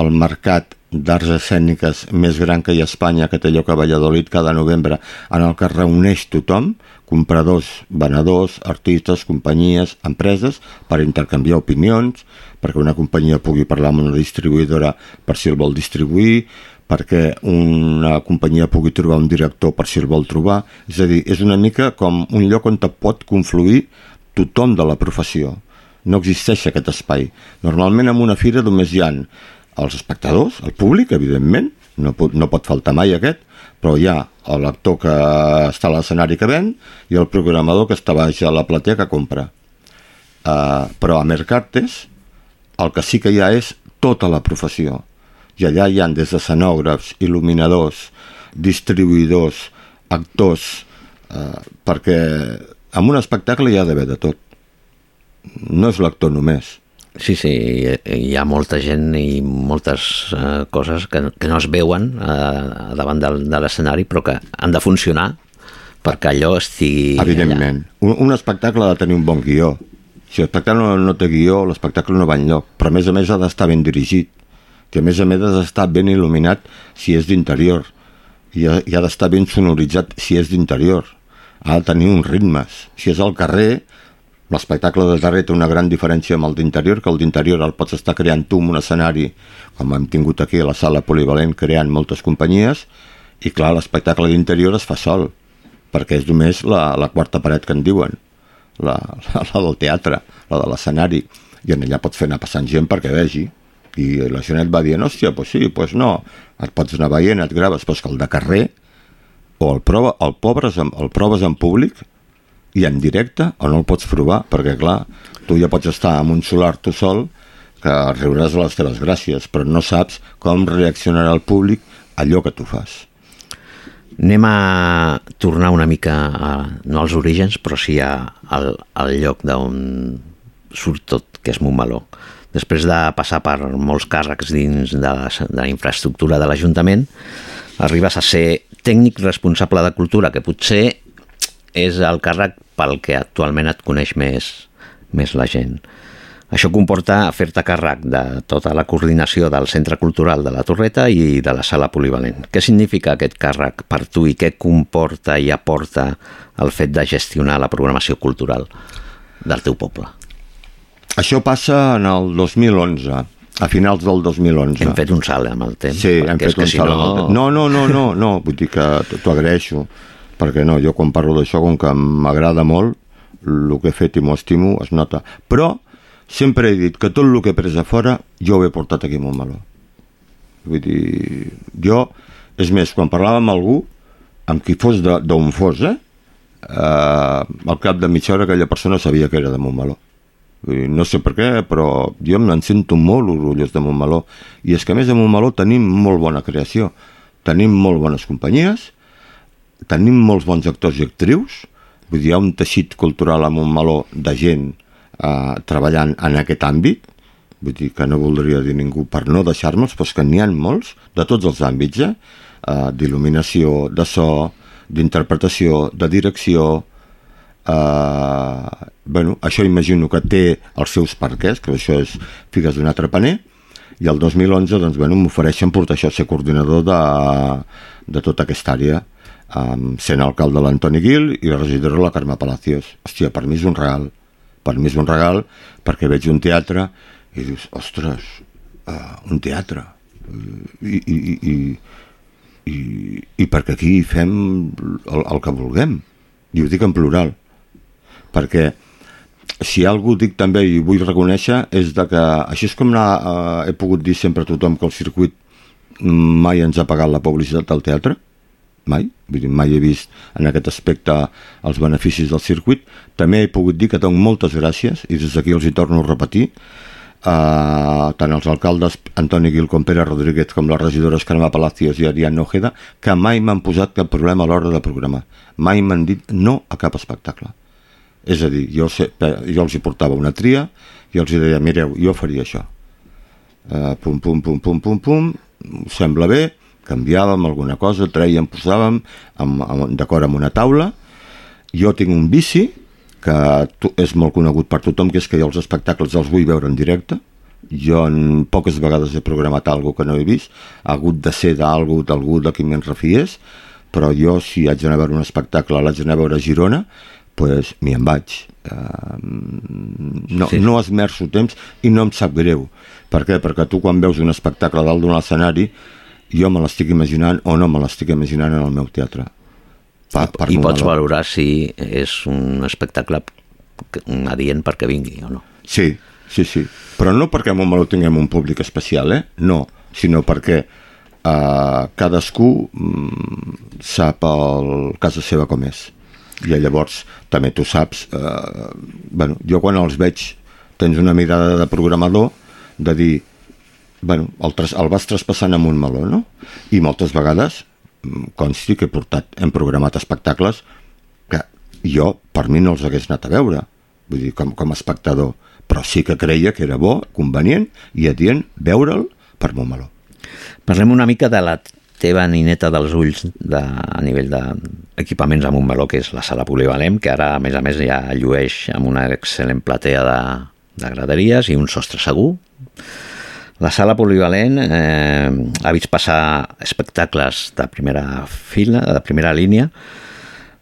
el mercat d'arts escèniques més gran que hi ha a Espanya, que té lloc a Valladolid cada novembre, en el que es reuneix tothom, compradors, venedors, artistes, companyies, empreses, per intercanviar opinions, perquè una companyia pugui parlar amb una distribuïdora per si el vol distribuir, perquè una companyia pugui trobar un director per si el vol trobar. És a dir, és una mica com un lloc on pot confluir tothom de la professió. No existeix aquest espai. Normalment en una fira només hi han els espectadors, el públic, evidentment, no pot, no pot faltar mai aquest, però hi ha l'actor que està a l'escenari que ven i el programador que està baix a la platea que compra. Uh, però a Mercartes el que sí que hi ha és tota la professió. I allà hi han des de escenògrafs, il·luminadors, distribuïdors, actors, eh, perquè en un espectacle hi ha d'haver de tot. No és l'actor només. Sí, sí, hi ha molta gent i moltes eh, coses que, que no es veuen eh, davant del, de l'escenari, però que han de funcionar perquè allò estigui Evidentment. Un, un espectacle ha de tenir un bon guió. Si l'espectacle no, no té guió, l'espectacle no va enlloc. Però a més a més ha d'estar ben dirigit. Que a més a més ha d'estar ben il·luminat si és d'interior. I ha, i ha d'estar ben sonoritzat si és d'interior. Ha de tenir uns ritmes. Si és al carrer, l'espectacle de carrer té una gran diferència amb el d'interior, que el d'interior el pots estar creant tu en un escenari, com hem tingut aquí a la sala polivalent creant moltes companyies, i clar, l'espectacle d'interior es fa sol, perquè és només la, la quarta paret que en diuen, la, la, la del teatre, la de l'escenari, i en allà pots fer anar passant gent perquè vegi, i la gent et va dient, hòstia, pues sí, pues no, et pots anar veient, et graves, però que el de carrer, o el, prova, el, pobres, el proves en públic, i en directe, o no el pots provar, perquè clar, tu ja pots estar amb un solar tu sol, que riuràs a les teves gràcies, però no saps com reaccionarà el públic allò que tu fas. Anem a tornar una mica, a, no als orígens, però sí a, al, al lloc d'on surt tot, que és Montmeló. Després de passar per molts càrrecs dins de la, de la infraestructura de l'Ajuntament, arribes a ser tècnic responsable de cultura, que potser és el càrrec pel que actualment et coneix més, més la gent. Això comporta fer-te càrrec de tota la coordinació del Centre Cultural de la Torreta i de la Sala Polivalent. Què significa aquest càrrec per tu i què comporta i aporta el fet de gestionar la programació cultural del teu poble? Això passa en el 2011. a finals del 2011. Hem fet un salt amb el temps. Sí, hem fet un si salt. no- amb el temps. No, no, no, no, no, vull dir que t'ho agraeixo, perquè no, jo quan parlo d'això, com que m'agrada molt, el que he fet i m'ho estimo, es nota. Però sempre he dit que tot el que he pres a fora, jo ho he portat aquí a Montmeló. Vull dir, jo, és més, quan parlava amb algú, amb qui fos d'on fos, eh? eh, al cap de mitja hora aquella persona sabia que era de Montmeló. Dir, No sé per què, però jo me'n sento molt orgullós de Montmeló. I és que a més a Montmeló tenim molt bona creació. Tenim molt bones companyies, tenim molts bons actors i actrius, vull dir, hi ha un teixit cultural a Montmeló de gent eh, treballant en aquest àmbit, vull dir que no voldria dir ningú per no deixar-me'ls, però que n'hi ha molts, de tots els àmbits, eh? eh d'il·luminació, de so, d'interpretació, de direcció, eh, bueno, això imagino que té els seus perquès, que això és figues d'un altre paner, i el 2011 doncs, bueno, m'ofereixen portar això a ser coordinador de, de tota aquesta àrea, um, sent alcalde l'Antoni Gil i regidora la Carme Palacios. Hòstia, per mi és un regal, per mi és un regal perquè veig un teatre i dius, ostres, uh, un teatre. I, i, i, i, i, i perquè aquí fem el, el que vulguem. I ho dic en plural. Perquè si algú dic també i vull reconèixer és de que així és com ha, uh, he pogut dir sempre a tothom que el circuit mai ens ha pagat la publicitat del teatre mai, vull dir, mai he vist en aquest aspecte els beneficis del circuit. També he pogut dir que dono moltes gràcies i des d'aquí els hi torno a repetir uh, tant els alcaldes Antoni Gil com Pere Rodríguez com les regidores Carme Palacios i Ariadna Ojeda que mai m'han posat cap problema a l'hora de programar. Mai m'han dit no a cap espectacle. És a dir, jo, sé, jo els hi portava una tria i els hi deia, mireu, jo faria això. Uh, pum, pum, pum, pum, pum, pum sembla bé, canviàvem alguna cosa traiem, posàvem d'acord amb una taula. Jo tinc un bici que és molt conegut per tothom que és que jo els espectacles els vull veure en directe. Jo en poques vegades he programat alguna que no he vist. Ha hagut de ser d'algú, d'algú de qui me'n refiés però jo si haig d'anar a veure un espectacle l'haig d'anar a veure a Girona pues m'hi en vaig. Uh, no, sí. no esmerço temps i no em sap greu. Per què? perquè tu quan veus un espectacle dalt d'un escenari jo me l'estic imaginant o no me l'estic imaginant en el meu teatre. Per, per I pots valorar si és un espectacle adient perquè vingui o no. Sí, sí, sí. Però no perquè a Montmeló tinguem un públic especial eh? no, sinó perquè uh, cadascú mm, sap el casa seva com és. I llavors també tu saps eh, bueno, jo quan els veig tens una mirada de programador de dir bueno, el, tras, el vas traspassant amb un meló no? i moltes vegades mm, consti que he portat, hem programat espectacles que jo per mi no els hagués anat a veure vull dir, com, com a espectador però sí que creia que era bo, convenient i adient veure'l per Montmeló. Parlem una mica de la teva nineta dels ulls de, a nivell d'equipaments amb un meló, que és la sala polivalent, que ara, a més a més, ja llueix amb una excel·lent platea de, de graderies i un sostre segur. La sala polivalent eh, ha vist passar espectacles de primera fila, de primera línia,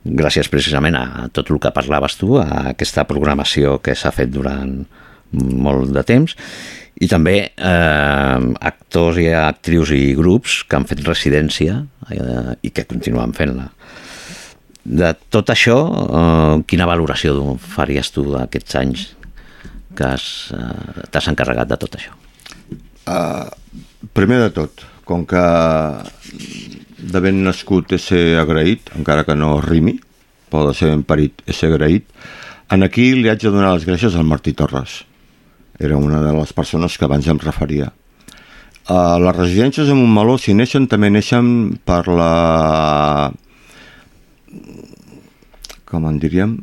gràcies precisament a tot el que parlaves tu, a aquesta programació que s'ha fet durant molt de temps, i també eh, actors i actrius i grups que han fet residència eh, i que continuen fent-la. De tot això, eh, quina valoració faries tu d'aquests anys que eh, t'has encarregat de tot això? Uh, primer de tot, com que de ben nascut és ser agraït, encara que no rimi, però de ser ben parit és ser agraït, en aquí li haig de donar les gràcies al Martí Torres. Era una de les persones que abans em referia. Uh, les residències a Montmeló, si neixen, també neixen per la... com en diríem?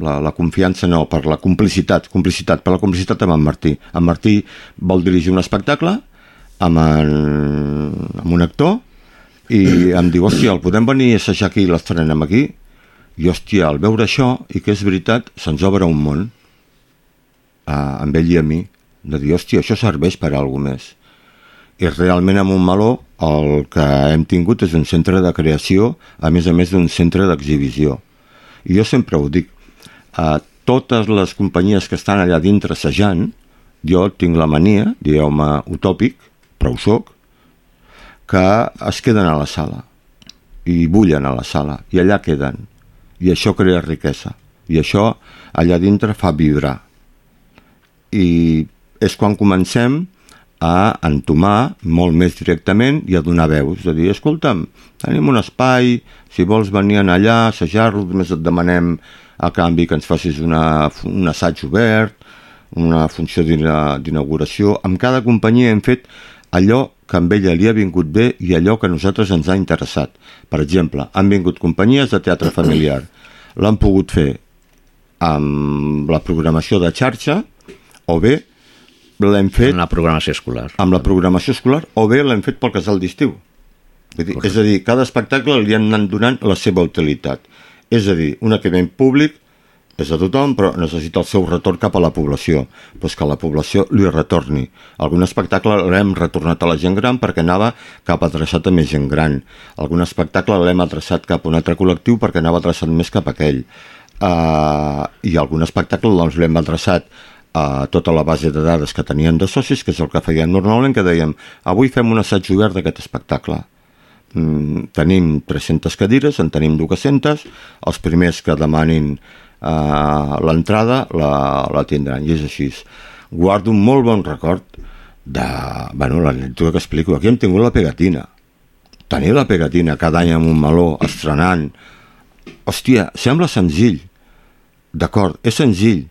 La, la confiança no, per la complicitat, complicitat, per la complicitat amb en Martí. En Martí vol dirigir un espectacle amb, en, amb un actor i em diu, hòstia, el podem venir a assajar aquí i l'estrenem aquí? I hòstia, al veure això, i que és veritat, se'ns obre un món uh, amb ell i a mi, de dir, hòstia, això serveix per a alguna més. I realment a Montmeló el que hem tingut és un centre de creació, a més a més d'un centre d'exhibició. I jo sempre ho dic, uh, totes les companyies que estan allà dintre assajant jo tinc la mania, dieu-me utòpic, però ho soc, que es queden a la sala i bullen a la sala i allà queden. I això crea riquesa. I això allà dintre fa vibrar. I és quan comencem a entomar molt més directament i a donar veus, és a dir, escolta'm, tenim un espai, si vols venir allà, assajar-lo, només et demanem a canvi que ens facis una, un assaig obert, una funció d'ina- d'inauguració. Amb cada companyia hem fet allò que amb ella li ha vingut bé i allò que a nosaltres ens ha interessat. Per exemple, han vingut companyies de teatre familiar. L'han pogut fer amb la programació de xarxa o bé l'hem fet... Amb la programació escolar. Amb la programació escolar o bé l'hem fet pel casal d'estiu. És a dir, cada espectacle li han anat donant la seva utilitat. És a dir, un equipament públic és de tothom, però necessita el seu retorn cap a la població, doncs que la població li retorni. Algun espectacle l'hem retornat a la gent gran perquè anava cap adreçat a més gent gran. Algun espectacle l'hem adreçat cap a un altre col·lectiu perquè anava adreçat més cap a aquell. Uh, I algun espectacle doncs, l'hem adreçat a tota la base de dades que tenien de socis, que és el que feien normalment, que dèiem, avui fem un assaig obert d'aquest espectacle. Mm, tenim 300 cadires, en tenim 200, els primers que demanin uh, l'entrada la, la tindran, i és així. Guardo un molt bon record de, bueno, l'anècdota que explico, aquí hem tingut la pegatina. Tenir la pegatina cada any amb un meló, estrenant, hòstia, sembla senzill, d'acord, és senzill,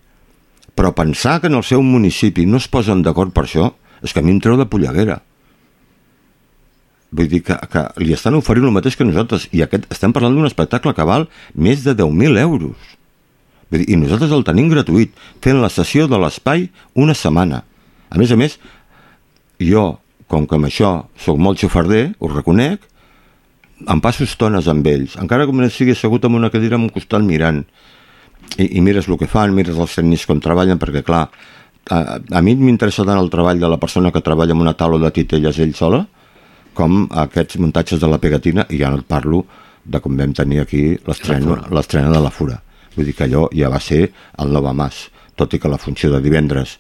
però pensar que en el seu municipi no es posen d'acord per això, és que a mi em treu de polleguera. Vull dir que, que li estan oferint el mateix que nosaltres, i aquest, estem parlant d'un espectacle que val més de 10.000 euros. Vull dir, I nosaltres el tenim gratuït, fent la sessió de l'espai una setmana. A més a més, jo, com que amb això sóc molt xofarder, ho reconec, em passo estones amb ells, encara que només sigui assegut en una cadira amb un costat mirant, i, i mires el que fan, mires els tècnics com treballen, perquè clar, a, a mi m'interessa tant el treball de la persona que treballa amb una taula de titelles ell sola, com aquests muntatges de la pegatina, i ja no et parlo de com vam tenir aquí l'estrena de la Fura. Vull dir que allò ja va ser el Nova Mas, tot i que la funció de divendres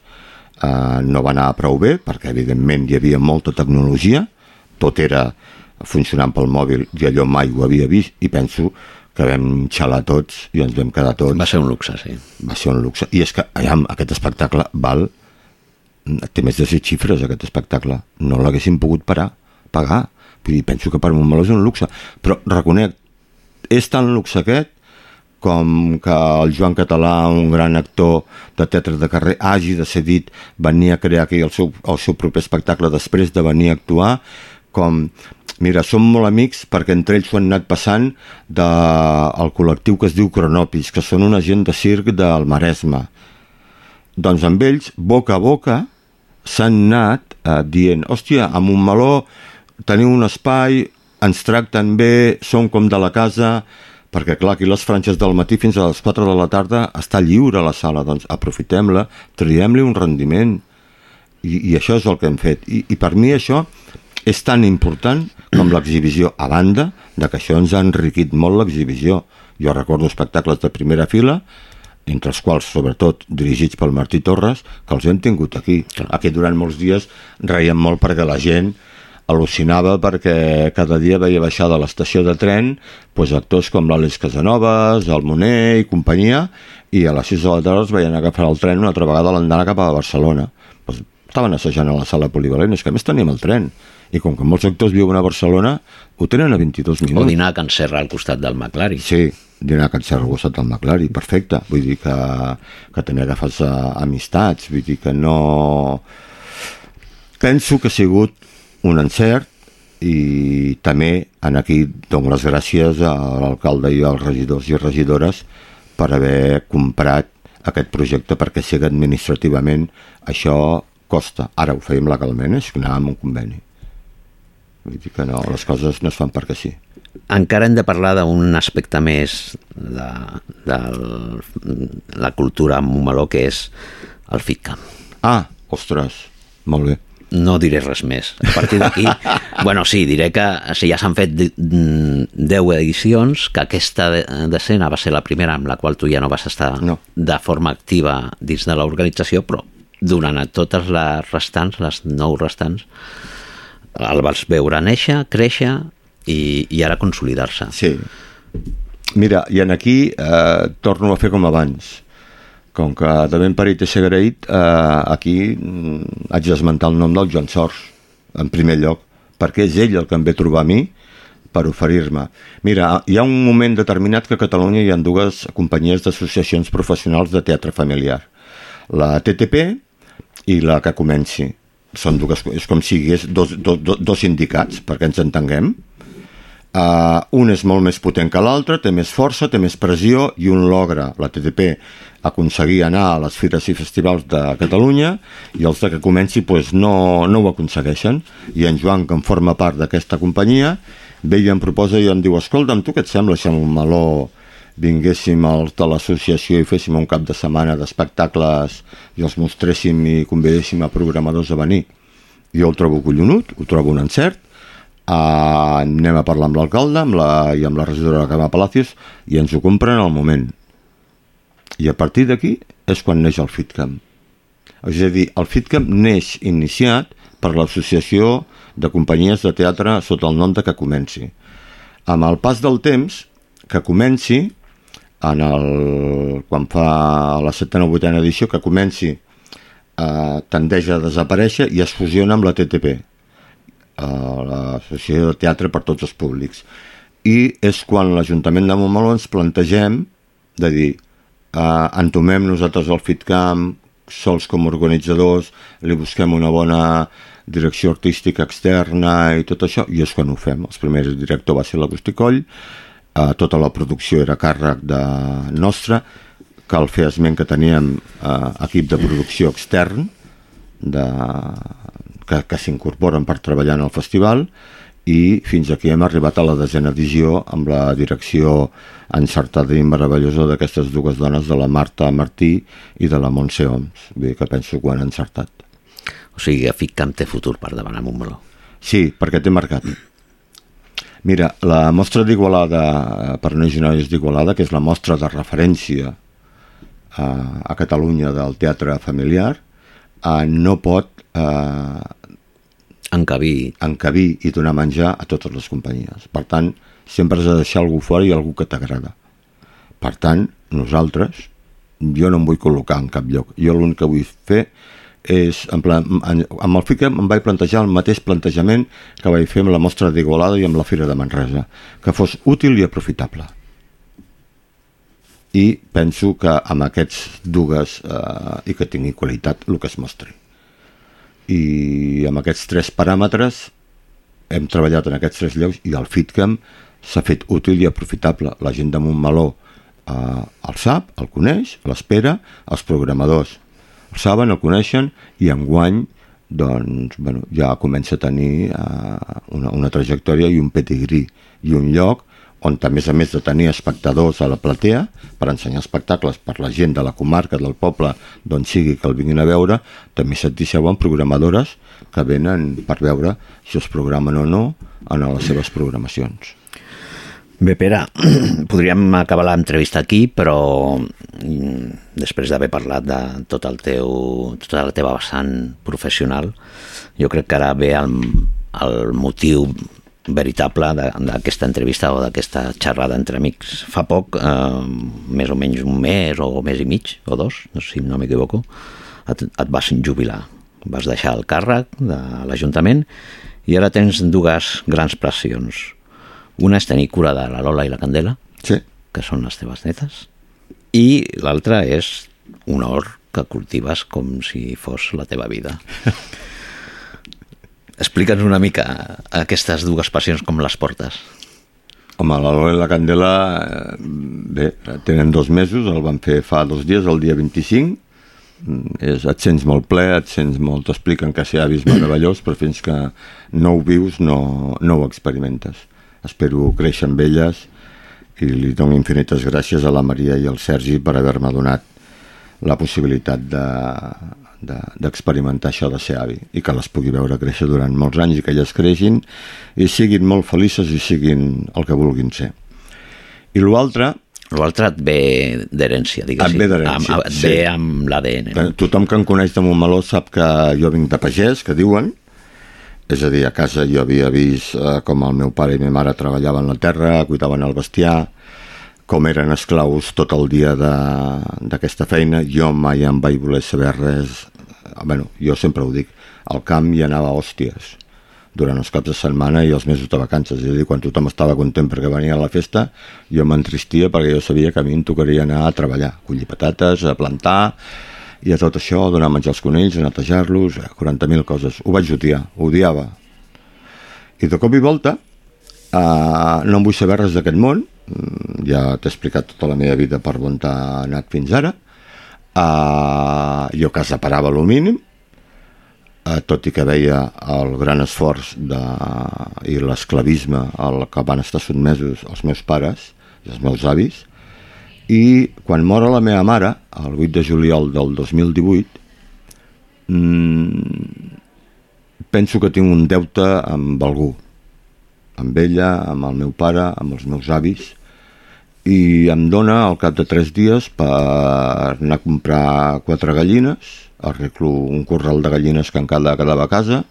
eh, no va anar prou bé, perquè evidentment hi havia molta tecnologia, tot era funcionant pel mòbil i allò mai ho havia vist i penso que vam xalar tots i ens vam quedar tots. Va ser un luxe, sí. Va ser un luxe. I és que, aviam, aquest espectacle val... Té més de 6 xifres, aquest espectacle. No l'haguessin pogut parar, pagar. Vull dir, penso que per Montmeló és un luxe. Però reconec, és tan luxe aquest com que el Joan Català, un gran actor de teatre de carrer, hagi decidit venir a crear aquí el seu, el seu proper espectacle després de venir a actuar, com Mira, som molt amics perquè entre ells ho han anat passant del col·lectiu que es diu Cronopis, que són una gent de circ del Maresme. Doncs amb ells, boca a boca, s'han anat eh, dient, hòstia, a Montmeló teniu un espai, ens tracten bé, som com de la casa, perquè clar, aquí les franges del matí fins a les 4 de la tarda està lliure la sala, doncs aprofitem-la, triem-li un rendiment, i, i això és el que hem fet. I, I per mi això és tan important com l'exhibició, a banda de que això ens ha enriquit molt l'exhibició. Jo recordo espectacles de primera fila, entre els quals, sobretot, dirigits pel Martí Torres, que els hem tingut aquí. Aquí durant molts dies reiem molt perquè la gent al·lucinava perquè cada dia veia baixar de l'estació de tren pues, actors com l'Àlex Casanovas, el Moner i companyia, i a les 6 de la tarda es veien agafar el tren una altra vegada l'andana cap a Barcelona. Pues, estaven assajant a la sala polivalent, és que a més teníem el tren. I com que molts actors viuen a Barcelona, ho tenen a 22 minuts. O dinar a Can Serra al costat del McLaren. Sí, dinar a Can Serra al costat del McLaren, perfecte. Vull dir que, que tenia agafats a, amistats, vull dir que no... Penso que ha sigut un encert i també en aquí dono les gràcies a l'alcalde i als regidors i regidores per haver comprat aquest projecte perquè sigui administrativament això costa. Ara ho fèiem legalment, és que anàvem un conveni. Vull dir que no, les coses no es fan perquè sí. Encara hem de parlar d'un aspecte més de, de la cultura en Montmeló, que és el FitCamp. Ah, ostres, molt bé. No diré res més. A partir d'aquí, bueno, sí, diré que sí, ja s'han fet 10 edicions, que aquesta decena va ser la primera amb la qual tu ja no vas estar no. de forma activa dins de l'organització, però durant totes les restants, les nou restants, el vas veure néixer, créixer i, i ara consolidar-se. Sí. Mira, i en aquí eh, torno a fer com abans. Com que de ben parit ser agraït, eh, aquí mm, haig d'esmentar el nom del Joan Sors, en primer lloc, perquè és ell el que em ve trobar a mi per oferir-me. Mira, hi ha un moment determinat que a Catalunya hi ha dues companyies d'associacions professionals de teatre familiar. La TTP i la que comenci. Són dues, és com si hi hagués dos, dos, dos, sindicats, perquè ens entenguem. Uh, un és molt més potent que l'altre, té més força, té més pressió i un logra, la TTP, aconseguir anar a les fires i festivals de Catalunya i els de que comenci pues, no, no ho aconsegueixen. I en Joan, que en forma part d'aquesta companyia, ve i em proposa i em diu, escolta'm, tu què et sembla un meló vinguéssim els de l'associació i féssim un cap de setmana d'espectacles i els mostréssim i convidéssim a programadors a venir. Jo el trobo collonut, ho trobo un encert, uh, anem a parlar amb l'alcalde amb la, i amb la regidora de Cama Palacios i ens ho compren al moment. I a partir d'aquí és quan neix el FitCamp. És a dir, el FitCamp neix iniciat per l'associació de companyies de teatre sota el nom de Que Comenci. Amb el pas del temps, Que Comenci, en el, quan fa la setena o vuitena edició, Que Comenci eh, tendeix a desaparèixer i es fusiona amb la TTP, a l'Associació de Teatre per tots els públics. I és quan l'Ajuntament de Montmeló ens plantegem de dir eh, entomem nosaltres el FitCamp sols com a organitzadors, li busquem una bona direcció artística externa i tot això, i és quan ho fem. Els primers director va ser l'Agustí Coll, eh, tota la producció era càrrec de nostra, cal fer esment que teníem eh, equip de producció extern, de, que, que s'incorporen per treballar en el festival i fins aquí hem arribat a la desena edició amb la direcció encertada i meravellosa d'aquestes dues dones de la Marta Martí i de la Montse Oms vull dir que penso que ho han encertat. O sigui, a FitCamp té futur per davant a Montmeló. Sí, perquè té mercat Mira, la mostra d'Igualada per nois i noies d'Igualada que és la mostra de referència a, a Catalunya del teatre familiar eh, no pot eh, encabir. encabir i donar menjar a totes les companyies. Per tant, sempre has de deixar algú fora i algú que t'agrada. Per tant, nosaltres, jo no em vull col·locar en cap lloc. Jo l'únic que vull fer és, en plan, en, amb el FICA em vaig plantejar el mateix plantejament que vaig fer amb la mostra d'Igualada i amb la Fira de Manresa, que fos útil i aprofitable. I penso que amb aquests dues eh, i que tingui qualitat el que es mostri i amb aquests tres paràmetres hem treballat en aquests tres llocs i el FitCamp s'ha fet útil i aprofitable. La gent de Montmeló eh, el sap, el coneix, l'espera, els programadors el saben, el coneixen i enguany doncs, bueno, ja comença a tenir eh, una, una trajectòria i un pedigrí i un lloc on a més a més de tenir espectadors a la platea per ensenyar espectacles per la gent de la comarca, del poble, d'on sigui que el vinguin a veure, també se't deixeuen programadores que venen per veure si els programen o no en les seves programacions. Bé, Pere, podríem acabar l'entrevista aquí, però mm, després d'haver parlat de tot el teu, tota la teva vessant professional, jo crec que ara ve el, el motiu veritable d'aquesta entrevista o d'aquesta xerrada entre amics. Fa poc, eh, més o menys un mes o mes i mig, o dos, no sé si no m'equivoco, et, et vas jubilar. Vas deixar el càrrec de l'Ajuntament i ara tens dues grans pressions. Una és tenir cura de la Lola i la Candela, sí. que són les teves netes, i l'altra és un or que cultives com si fos la teva vida. Explica'ns una mica aquestes dues passions com les portes. Home, la Lola i la Candela, eh, bé, tenen dos mesos, el van fer fa dos dies, el dia 25, Mm, és, et sents molt ple, et sents molt... T'expliquen que s'hi ha vist meravellós, però fins que no ho vius no, no ho experimentes. Espero créixer amb elles i li dono infinites gràcies a la Maria i al Sergi per haver-me donat la possibilitat d'experimentar de, de, això de ser avi i que les pugui veure créixer durant molts anys i que elles creixin i siguin molt felices i siguin el que vulguin ser. I l'altre L'altre et ve d'herència, diguéssim. Et ve d'herència, Amb- Et sí. ve amb l'ADN. Que Tothom que em coneix de Montmeló sap que jo vinc de pagès, que diuen, és a dir, a casa jo havia vist eh, com el meu pare i ma mare treballaven la terra, cuidaven el bestiar, com eren esclaus tot el dia d'aquesta feina, jo mai em vaig voler saber res, eh, bueno, jo sempre ho dic, al camp hi anava hòsties, durant els caps de setmana i els mesos de vacances, és a dir, quan tothom estava content perquè venia a la festa, jo m'entristia perquè jo sabia que a mi em tocaria anar a treballar, collir patates, a plantar, i a tot això, donar menjar als conills, netejar-los, eh, 40.000 coses. Ho vaig odiar, ho odiava. I de cop i volta, eh, no em vull saber res d'aquest món, mm, ja t'he explicat tota la meva vida per on t'ha anat fins ara, eh, jo a casa parava el mínim, eh, tot i que veia el gran esforç de, i l'esclavisme al que van estar sotmesos els meus pares i els meus avis, i quan mor la meva mare, el 8 de juliol del 2018, mmm, penso que tinc un deute amb algú, amb ella, amb el meu pare, amb els meus avis, i em dona al cap de tres dies per anar a comprar quatre gallines, arreglo un corral de gallines que encara quedava a casa,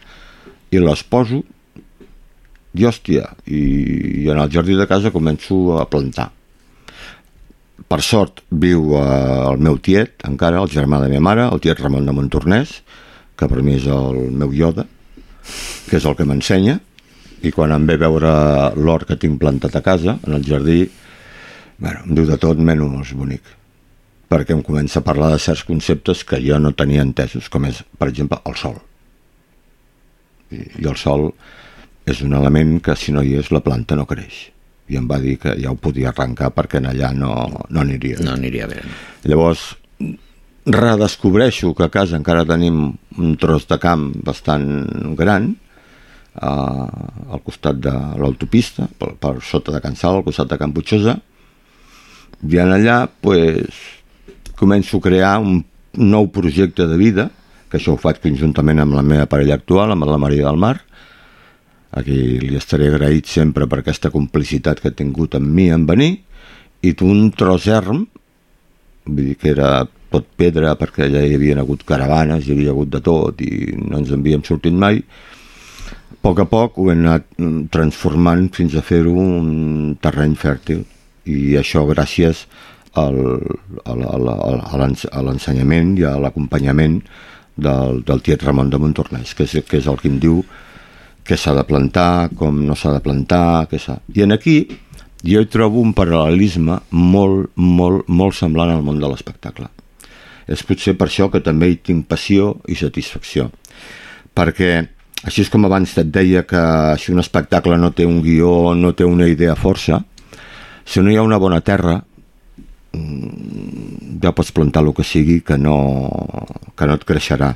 i les poso, i hòstia, i, i en el jardí de casa començo a plantar. Per sort viu eh, el meu tiet, encara, el germà de la meva mare, el tiet Ramon de Montornès, que per mi és el meu ioda, que és el que m'ensenya, i quan em ve veure l'hort que tinc plantat a casa, en el jardí, bueno, em diu de tot menys bonic perquè em comença a parlar de certs conceptes que jo no tenia entesos, com és, per exemple, el sol. I, i el sol és un element que si no hi és la planta no creix. I em va dir que ja ho podia arrencar perquè en allà no, no aniria bé. No aniria bé. Llavors, redescobreixo que a casa encara tenim un tros de camp bastant gran, eh, al costat de l'autopista, per, per sota de Can Sal, al costat de Can Puigjosa, i en allà pues, començo a crear un nou projecte de vida, que això ho faig conjuntament amb la meva parella actual, amb la Maria del Mar, a qui li estaré agraït sempre per aquesta complicitat que ha tingut amb mi en venir, i un tros erm, vull dir que era tot pedra perquè allà hi havia hagut caravanes, hi havia hagut de tot i no ens en havíem sortit mai, a poc a poc ho hem anat mm, transformant fins a fer-ho un terreny fèrtil. I això gràcies al, a l'ensenyament i a l'acompanyament del, del tiet Ramon de Montornès, que és, que és el que em diu què s'ha de plantar, com no s'ha de plantar, què s'ha... I en aquí jo hi trobo un paral·lelisme molt, molt, molt semblant al món de l'espectacle. És potser per això que també hi tinc passió i satisfacció. Perquè, així és com abans et deia que si un espectacle no té un guió, no té una idea força, si no hi ha una bona terra, mm, ja pots plantar el que sigui que no, que no et creixerà.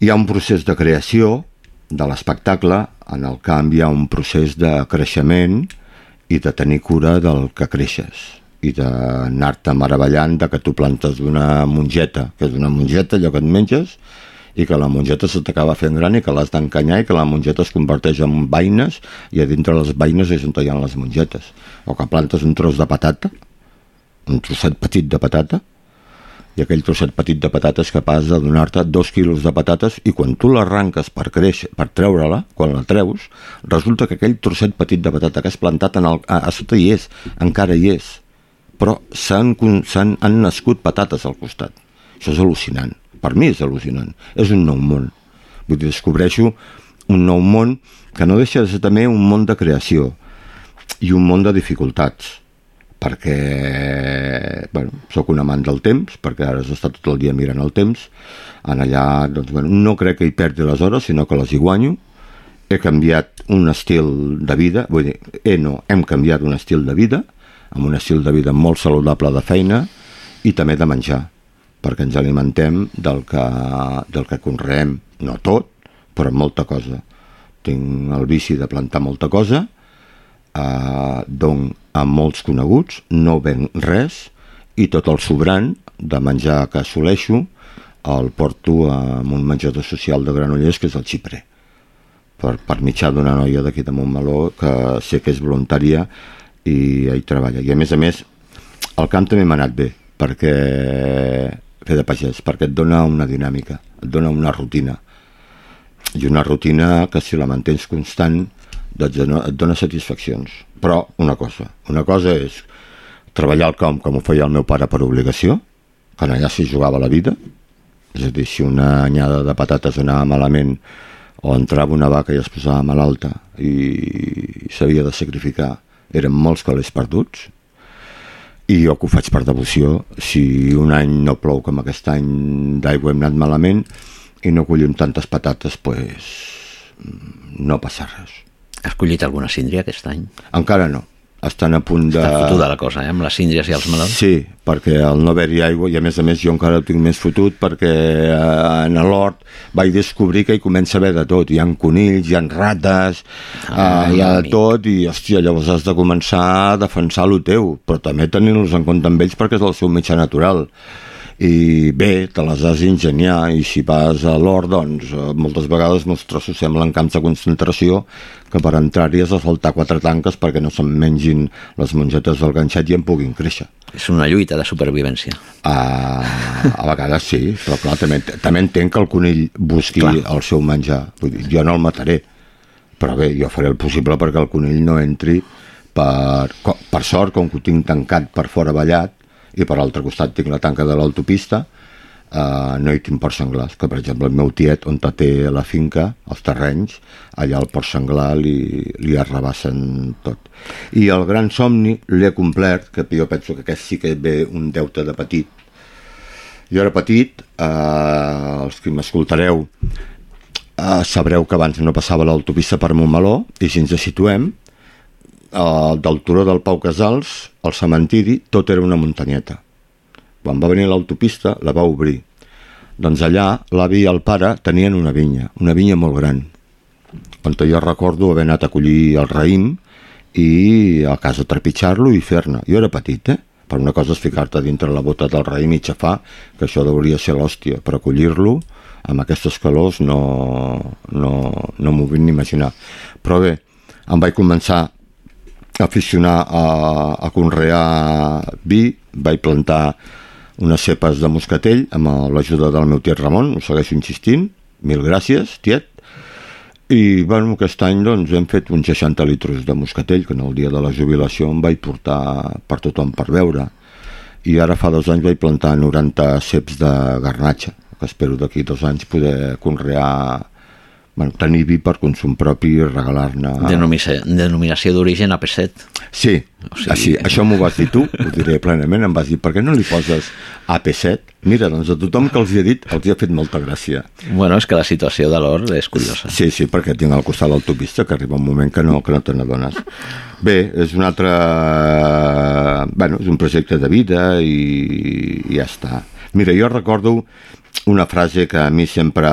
Hi ha un procés de creació de l'espectacle, en el canvi hi ha un procés de creixement i de tenir cura del que creixes i d'anar-te meravellant de que tu plantes una mongeta, que és una mongeta allò que et menges, i que la mongeta se t'acaba fent gran i que l'has d'encanyar i que la mongeta es converteix en vaines i a dintre les vaines és on hi ha les mongetes. O que plantes un tros de patata, un trosset petit de patata, i aquell trosset petit de patata és capaç de donar-te dos quilos de patates i quan tu l'arranques per créixer, per treure-la, quan la treus, resulta que aquell trosset petit de patata que has plantat en el, a, a sota hi és, encara hi és, però s'han s'han- han nascut patates al costat. Això és al·lucinant. Per mi és al·lucinant. És un nou món. Vull dir, descobreixo un nou món que no deixa de ser també un món de creació i un món de dificultats perquè bueno, sóc un amant del temps, perquè ara has estat tot el dia mirant el temps, en allà doncs, bueno, no crec que hi perdi les hores, sinó que les hi guanyo, he canviat un estil de vida, vull dir, he no, hem canviat un estil de vida, amb un estil de vida molt saludable de feina i també de menjar, perquè ens alimentem del que, del que conreem, no tot, però molta cosa. Tinc el vici de plantar molta cosa, eh, don a molts coneguts, no venc res, i tot el sobrant de menjar que assoleixo el porto a un menjador social de Granollers, que és el Xipre per, per mitjà d'una noia d'aquí de Montmeló que sé que és voluntària i hi treballa. I a més a més, El camp també m'ha anat bé, perquè fer de pagès, perquè et dona una dinàmica, et dona una rutina. I una rutina que si la mantens constant doncs et dona, satisfaccions. Però una cosa, una cosa és treballar al camp com ho feia el meu pare per obligació, que allà s'hi jugava la vida, és a dir, si una anyada de patates anava malament o entrava una vaca i es posava malalta i s'havia de sacrificar, eren molts calés perduts, i jo que ho faig per devoció, si un any no plou com aquest any d'aigua hem anat malament i no collim tantes patates, pues, no passa res. Has collit alguna síndria aquest any? Encara no. Estan a punt de... Està fotuda la cosa, eh? Amb les síndries i els melons? Sí, perquè al no haver-hi aigua, i a més a més jo encara ho tinc més fotut perquè eh, en l'hort vaig descobrir que hi comença a haver de tot. Hi ha conills, hi ha rates, Ah, eh, hi ha de tot, i hòstia, llavors has de començar a defensar el teu, però també tenir-los en compte amb ells perquè és el seu mitjà natural i bé, te les has d'ingeniar i si vas a l'hort, doncs eh, moltes vegades molts trossos semblen camps de concentració que per entrar-hi has de saltar quatre tanques perquè no se'n mengin les mongetes del ganxet i en puguin créixer. És una lluita de supervivència. A, a vegades sí, però clar, també, també entenc que el conill busqui clar. el seu menjar. Vull dir, jo no el mataré, però bé, jo faré el possible perquè el conill no entri per, per sort, com que ho tinc tancat per fora ballat, i per l'altre costat tinc la tanca de l'autopista, eh, no hi tinc porc senglars, que per exemple el meu tiet, on té la finca, els terrenys, allà el porc senglar li, li arrabassen tot. I el gran somni l'he complert, que jo penso que aquest sí que ve un deute de petit. Jo era petit, eh, els que m'escoltareu eh, sabreu que abans no passava l'autopista per Montmeló, i si ens situem, eh, del turó del Pau Casals al cementiri tot era una muntanyeta. Quan va venir l'autopista la va obrir. Doncs allà l'avi i el pare tenien una vinya, una vinya molt gran. On jo recordo haver anat a collir el raïm i a casa trepitjar-lo i fer-ne. Jo era petit, eh? Per una cosa és ficar-te dintre la bota del raïm i xafar, que això hauria ser l'hòstia, però collir-lo amb aquestes calors no, no, no m'ho vull ni imaginar. Però bé, em vaig començar aficionar a, a conrear vi, vaig plantar unes cepes de moscatell amb l'ajuda del meu tiet Ramon, ho segueixo insistint, mil gràcies, tiet, i bueno, aquest any doncs, hem fet uns 60 litros de moscatell, que en el dia de la jubilació em vaig portar per tothom per veure. I ara fa dos anys vaig plantar 90 ceps de garnatxa, que espero d'aquí dos anys poder conrear, bueno, tenir vi per consum propi i regalar-ne... Denominació, denominació d'origen AP7. Sí, o sigui... així, això m'ho vas dir tu, ho diré plenament, em vas dir, per què no li poses AP7? Mira, doncs a tothom que els hi he dit els hi ha fet molta gràcia. Bueno, és que la situació de l'or és curiosa. Sí, sí, perquè tinc al costat l'autopista, que arriba un moment que no, que no te n'adones. Bé, és un altre... Bueno, és un projecte de vida i, i ja està. Mira, jo recordo una frase que a mi sempre,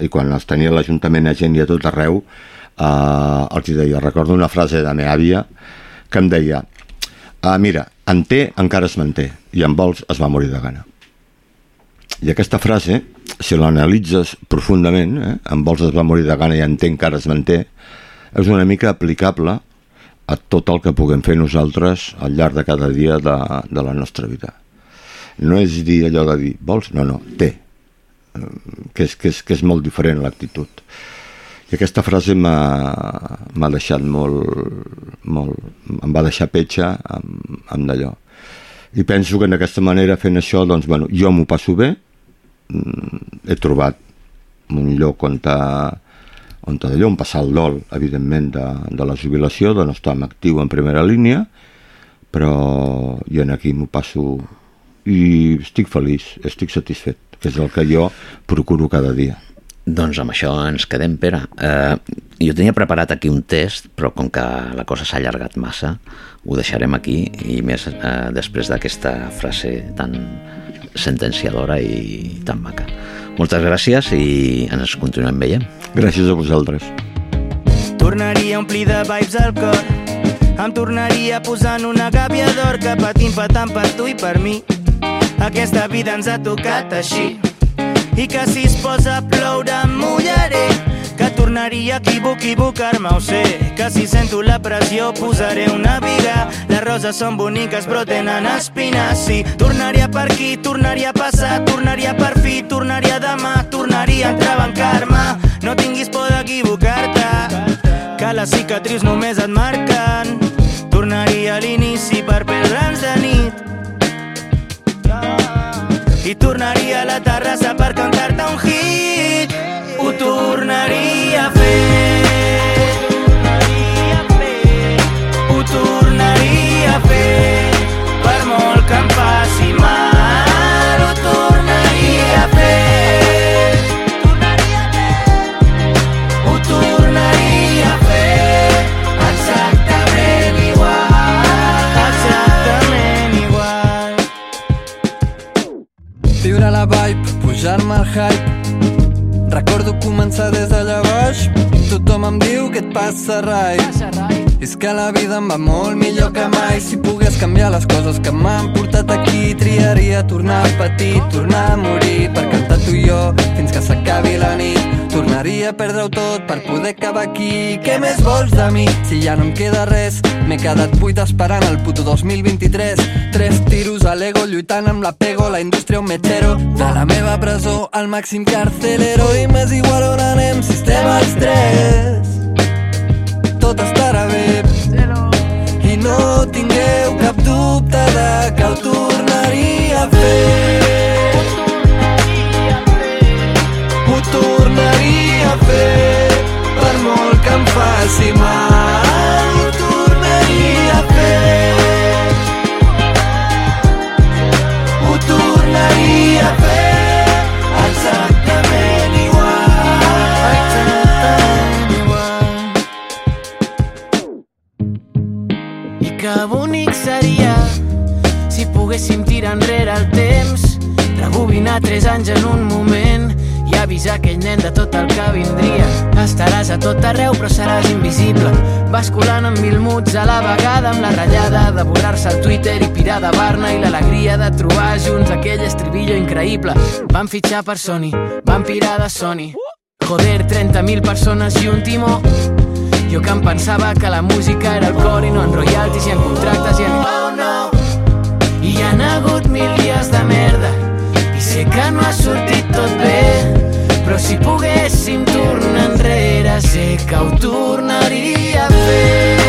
i quan els tenia l'Ajuntament a gent i a tot arreu, eh, els deia, recordo una frase de meva àvia que em deia, ah, mira, en té encara es manté, i en vols es va morir de gana. I aquesta frase, si l'analitzes profundament, eh, en vols es va morir de gana i en té encara es manté, és una mica aplicable a tot el que puguem fer nosaltres al llarg de cada dia de, de la nostra vida. No és dir allò de dir, vols? No, no, té. Que és, que és, que és molt diferent l'actitud. I aquesta frase m'ha deixat molt, molt... em va deixar petja amb, amb d'allò. I penso que d'aquesta manera, fent això, doncs, bueno, jo m'ho passo bé, mm, he trobat un lloc on, ta, on d'allò, on passar el dol, evidentment, de, de la jubilació, de no estar en actiu en primera línia, però jo en aquí m'ho passo i estic feliç, estic satisfet, que és el que jo procuro cada dia. Doncs amb això ens quedem, Pere. Eh, jo tenia preparat aquí un test, però com que la cosa s'ha allargat massa, ho deixarem aquí, i més eh, després d'aquesta frase tan sentenciadora i tan maca. Moltes gràcies i ens continuem veient. Gràcies a vosaltres. Tornaria a omplir de vibes el cor Em tornaria posant una gàbia d'or que patim patant per tu i per mi Aquesta vida ens ha tocat així. I que si es posa a ploure em mullaré que Tornaria a equivocar-me, ho sé. Que si sento la pressió posaré una viga Les roses són boniques però tenen espines. Sí, tornaria per aquí, tornaria a passar Tornaria per fi, tornaria demà Tornaria a entrebancar-me. No tinguis por d'equivocar-te Que les cicatrius només et marquen tornaria a la terrassa per cantar-te des de llavors Tothom em diu que et passa rai És que la vida em va molt millor que mai. Si pogués canviar les coses que m'han portat aquí Triaria tornar petit, tornar a morir. Per cantar tu i jo fins que s'acabi la nit. Tornaria a perdre-ho tot per poder acabar aquí. Què més vols de mi? Si ja no em queda res M'he quedat buit esperant el puto 2023 Tres tiros a l'ego lluitant amb l'apego La indústria un metgero De la meva presó al màxim carcelero. I m'és igual on anem si estem els tres Tot estarà bé. I no tingueu cap dubte de que ho tornaria a fer. Ho tornaria a fer Per molt que em faci mal. Ho tornaria a fer. Ho tornaria a fer poguéssim tirar enrere el temps, rebobinar tres anys en un moment i avisar aquell nen de tot el que vindria. Estaràs a tot arreu però seràs invisible, basculant en mil muts a la vegada amb la ratllada de borrar-se el Twitter i pirar de Barna i l'alegria de trobar junts aquell estribillo increïble. Van fitxar per Sony, van pirar de Sony. Joder, 30.000 persones i un timó jo que em pensava que la música era el cor i no en royalties i en contractes i en... Oh no! I hi han hagut mil dies de merda. I sé que no ha sortit tot bé però si poguéssim tornar enrere sé que ho tornaria a fer.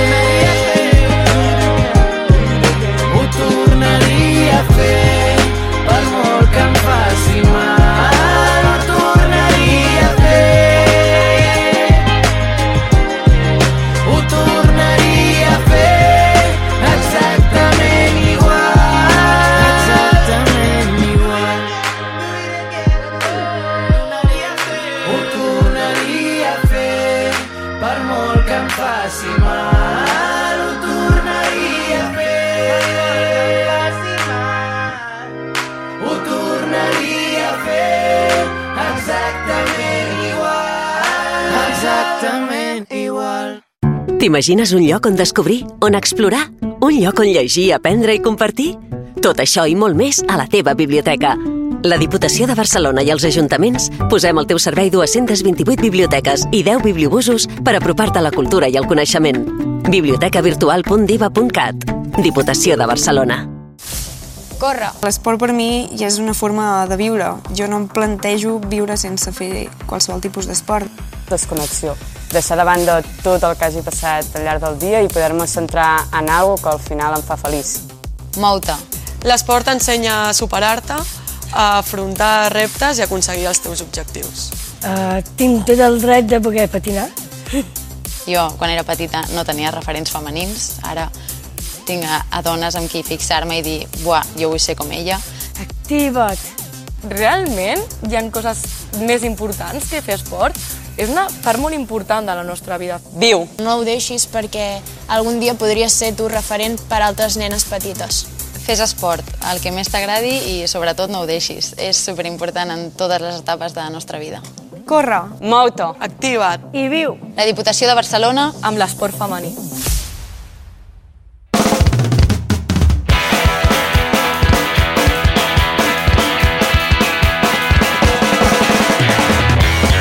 Ho tornaria a fer per molt que em faci mal T'imagines un lloc on descobrir, on explorar? Un lloc on llegir, aprendre i compartir? Tot això i molt més a la teva biblioteca. La Diputació de Barcelona i els ajuntaments posem al teu servei 228 biblioteques i 10 bibliobusos per apropar-te a la cultura i el coneixement. bibliotecavirtual.diva.cat Diputació de Barcelona. Córrer. L'esport per mi ja és una forma de viure. Jo no em plantejo viure sense fer qualsevol tipus d'esport. Desconnexió. Deixar de banda tot el que hagi passat al llarg del dia i poder-me centrar en alguna que al final em fa feliç. Mou-te. L'esport t'ensenya a superar-te, a afrontar reptes i aconseguir els teus objectius. Uh, tinc tot el dret de poder patinar. Jo, quan era petita, no tenia referents femenins. Ara tinc a, a dones amb qui fixar-me i dir buah, jo vull ser com ella. Activa't. Realment hi han coses més importants que fer esport? És una part molt important de la nostra vida. Viu. No ho deixis perquè algun dia podries ser tu referent per a altres nenes petites. Fes esport, el que més t'agradi i sobretot no ho deixis. És superimportant en totes les etapes de la nostra vida. Corre. Mou-te. Activa't. I viu. La Diputació de Barcelona amb l'esport femení.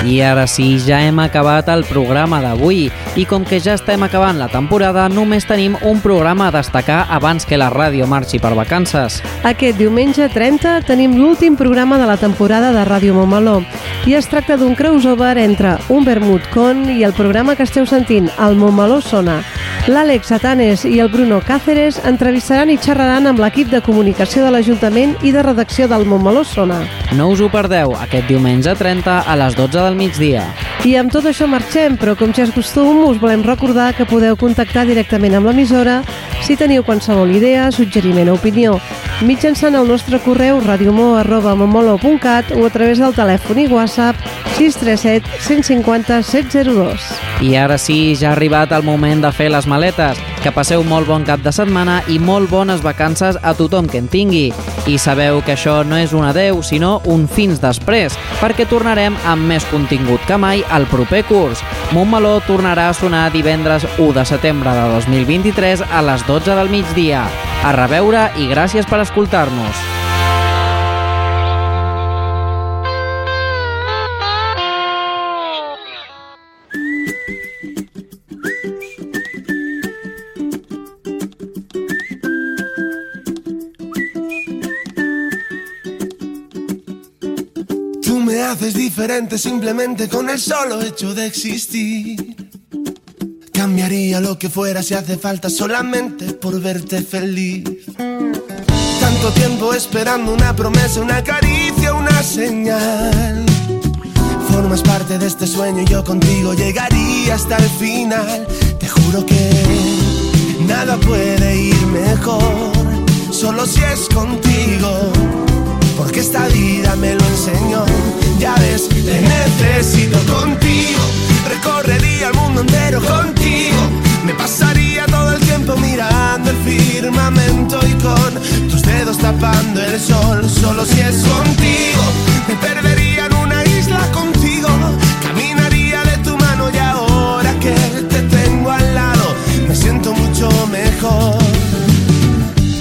I ara sí, ja hem acabat el programa d'avui i com que ja estem acabant la temporada, només tenim un programa a destacar abans que la ràdio marxi per vacances. Aquest diumenge 30 tenim l'últim programa de la temporada de Ràdio Montmeló i es tracta d'un crossover entre un vermut con i el programa que esteu sentint, el Montmeló Sona. L'Àlex Atanes i el Bruno Cáceres entrevistaran i xerraran amb l'equip de comunicació de l'Ajuntament i de redacció del Montmeló Sona. No us ho perdeu, aquest diumenge 30 a les 12 del migdia. I amb tot això marxem, però com ja és costum, us volem recordar que podeu contactar directament amb l'emissora si teniu qualsevol idea, suggeriment o opinió, mitjançant el nostre correu radiomo.momolo.cat o a través del telèfon i WhatsApp 637 150 702. I ara sí, ja ha arribat el moment de fer les maletes. Que passeu molt bon cap de setmana i molt bones vacances a tothom que en tingui. I sabeu que això no és un adeu, sinó un fins després, perquè tornarem amb més contingut que mai al proper curs. Montmeló tornarà a sonar divendres 1 de setembre de 2023 a les 12 del migdia. A reveure i gràcies per escoltar-nos. Haces diferente simplemente con el solo hecho de existir. Cambiaría lo que fuera si hace falta solamente por verte feliz. Tanto tiempo esperando una promesa, una caricia, una señal. Formas parte de este sueño y yo contigo llegaría hasta el final. Te juro que nada puede ir mejor, solo si es contigo porque esta vida me lo enseñó. Ya ves, te necesito contigo, recorrería el mundo entero contigo. Me pasaría todo el tiempo mirando el firmamento y con tus dedos tapando el sol. Solo si es contigo, me perdería en una isla contigo. Caminaría de tu mano y ahora que te tengo al lado, me siento mucho mejor.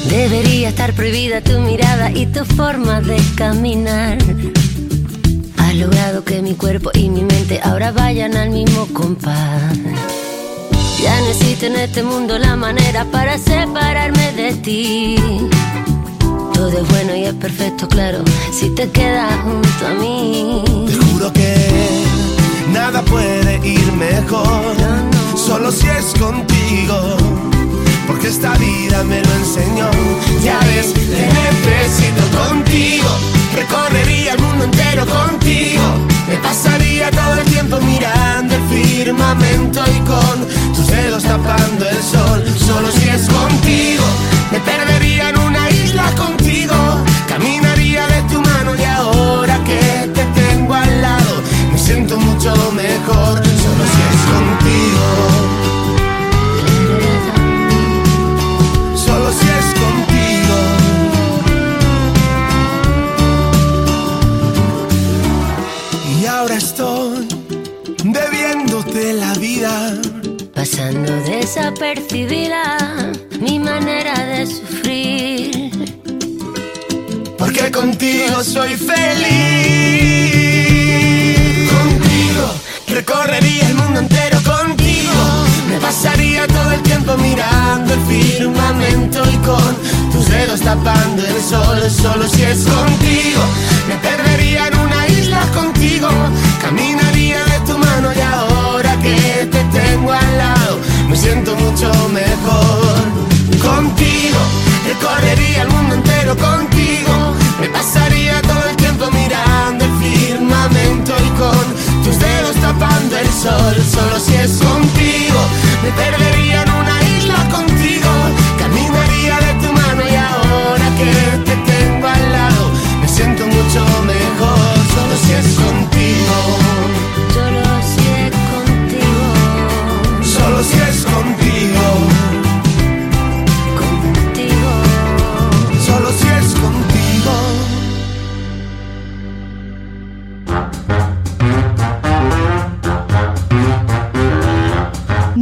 Debería estar prohibida tu mirada y tu forma de caminar. Has logrado que mi cuerpo y mi mente ahora vayan al mismo compás. Ya no existe en este mundo la manera para separarme de ti. Todo es bueno y es perfecto, claro, si te quedas junto a mí. Te juro que nada puede ir mejor, solo si es contigo porque esta vida me lo enseñó. Ya ves, te necesito contigo, recorrería el mundo entero contigo. Me pasaría todo el tiempo mirando el firmamento y con tus dedos tapando el sol. Solo si es contigo, me perdería en una isla contigo. Caminaría de tu mano y ahora que te tengo al lado, me siento mucho mejor. Solo si es contigo. Desapercibida mi manera de sufrir. Porque contigo soy feliz. Contigo recorrería el mundo entero contigo. Me pasaría todo el tiempo mirando el firmamento y con tus dedos tapando el sol. Solo si es contigo, me perdería en una isla contigo. Caminaría de tu mano y ahora que te tengo al lado, me siento mucho mejor. Contigo, recorrería el mundo entero contigo. Me pasaría todo el tiempo mirando el firmamento y con tus dedos tapando el sol. Solo si es contigo, me perdería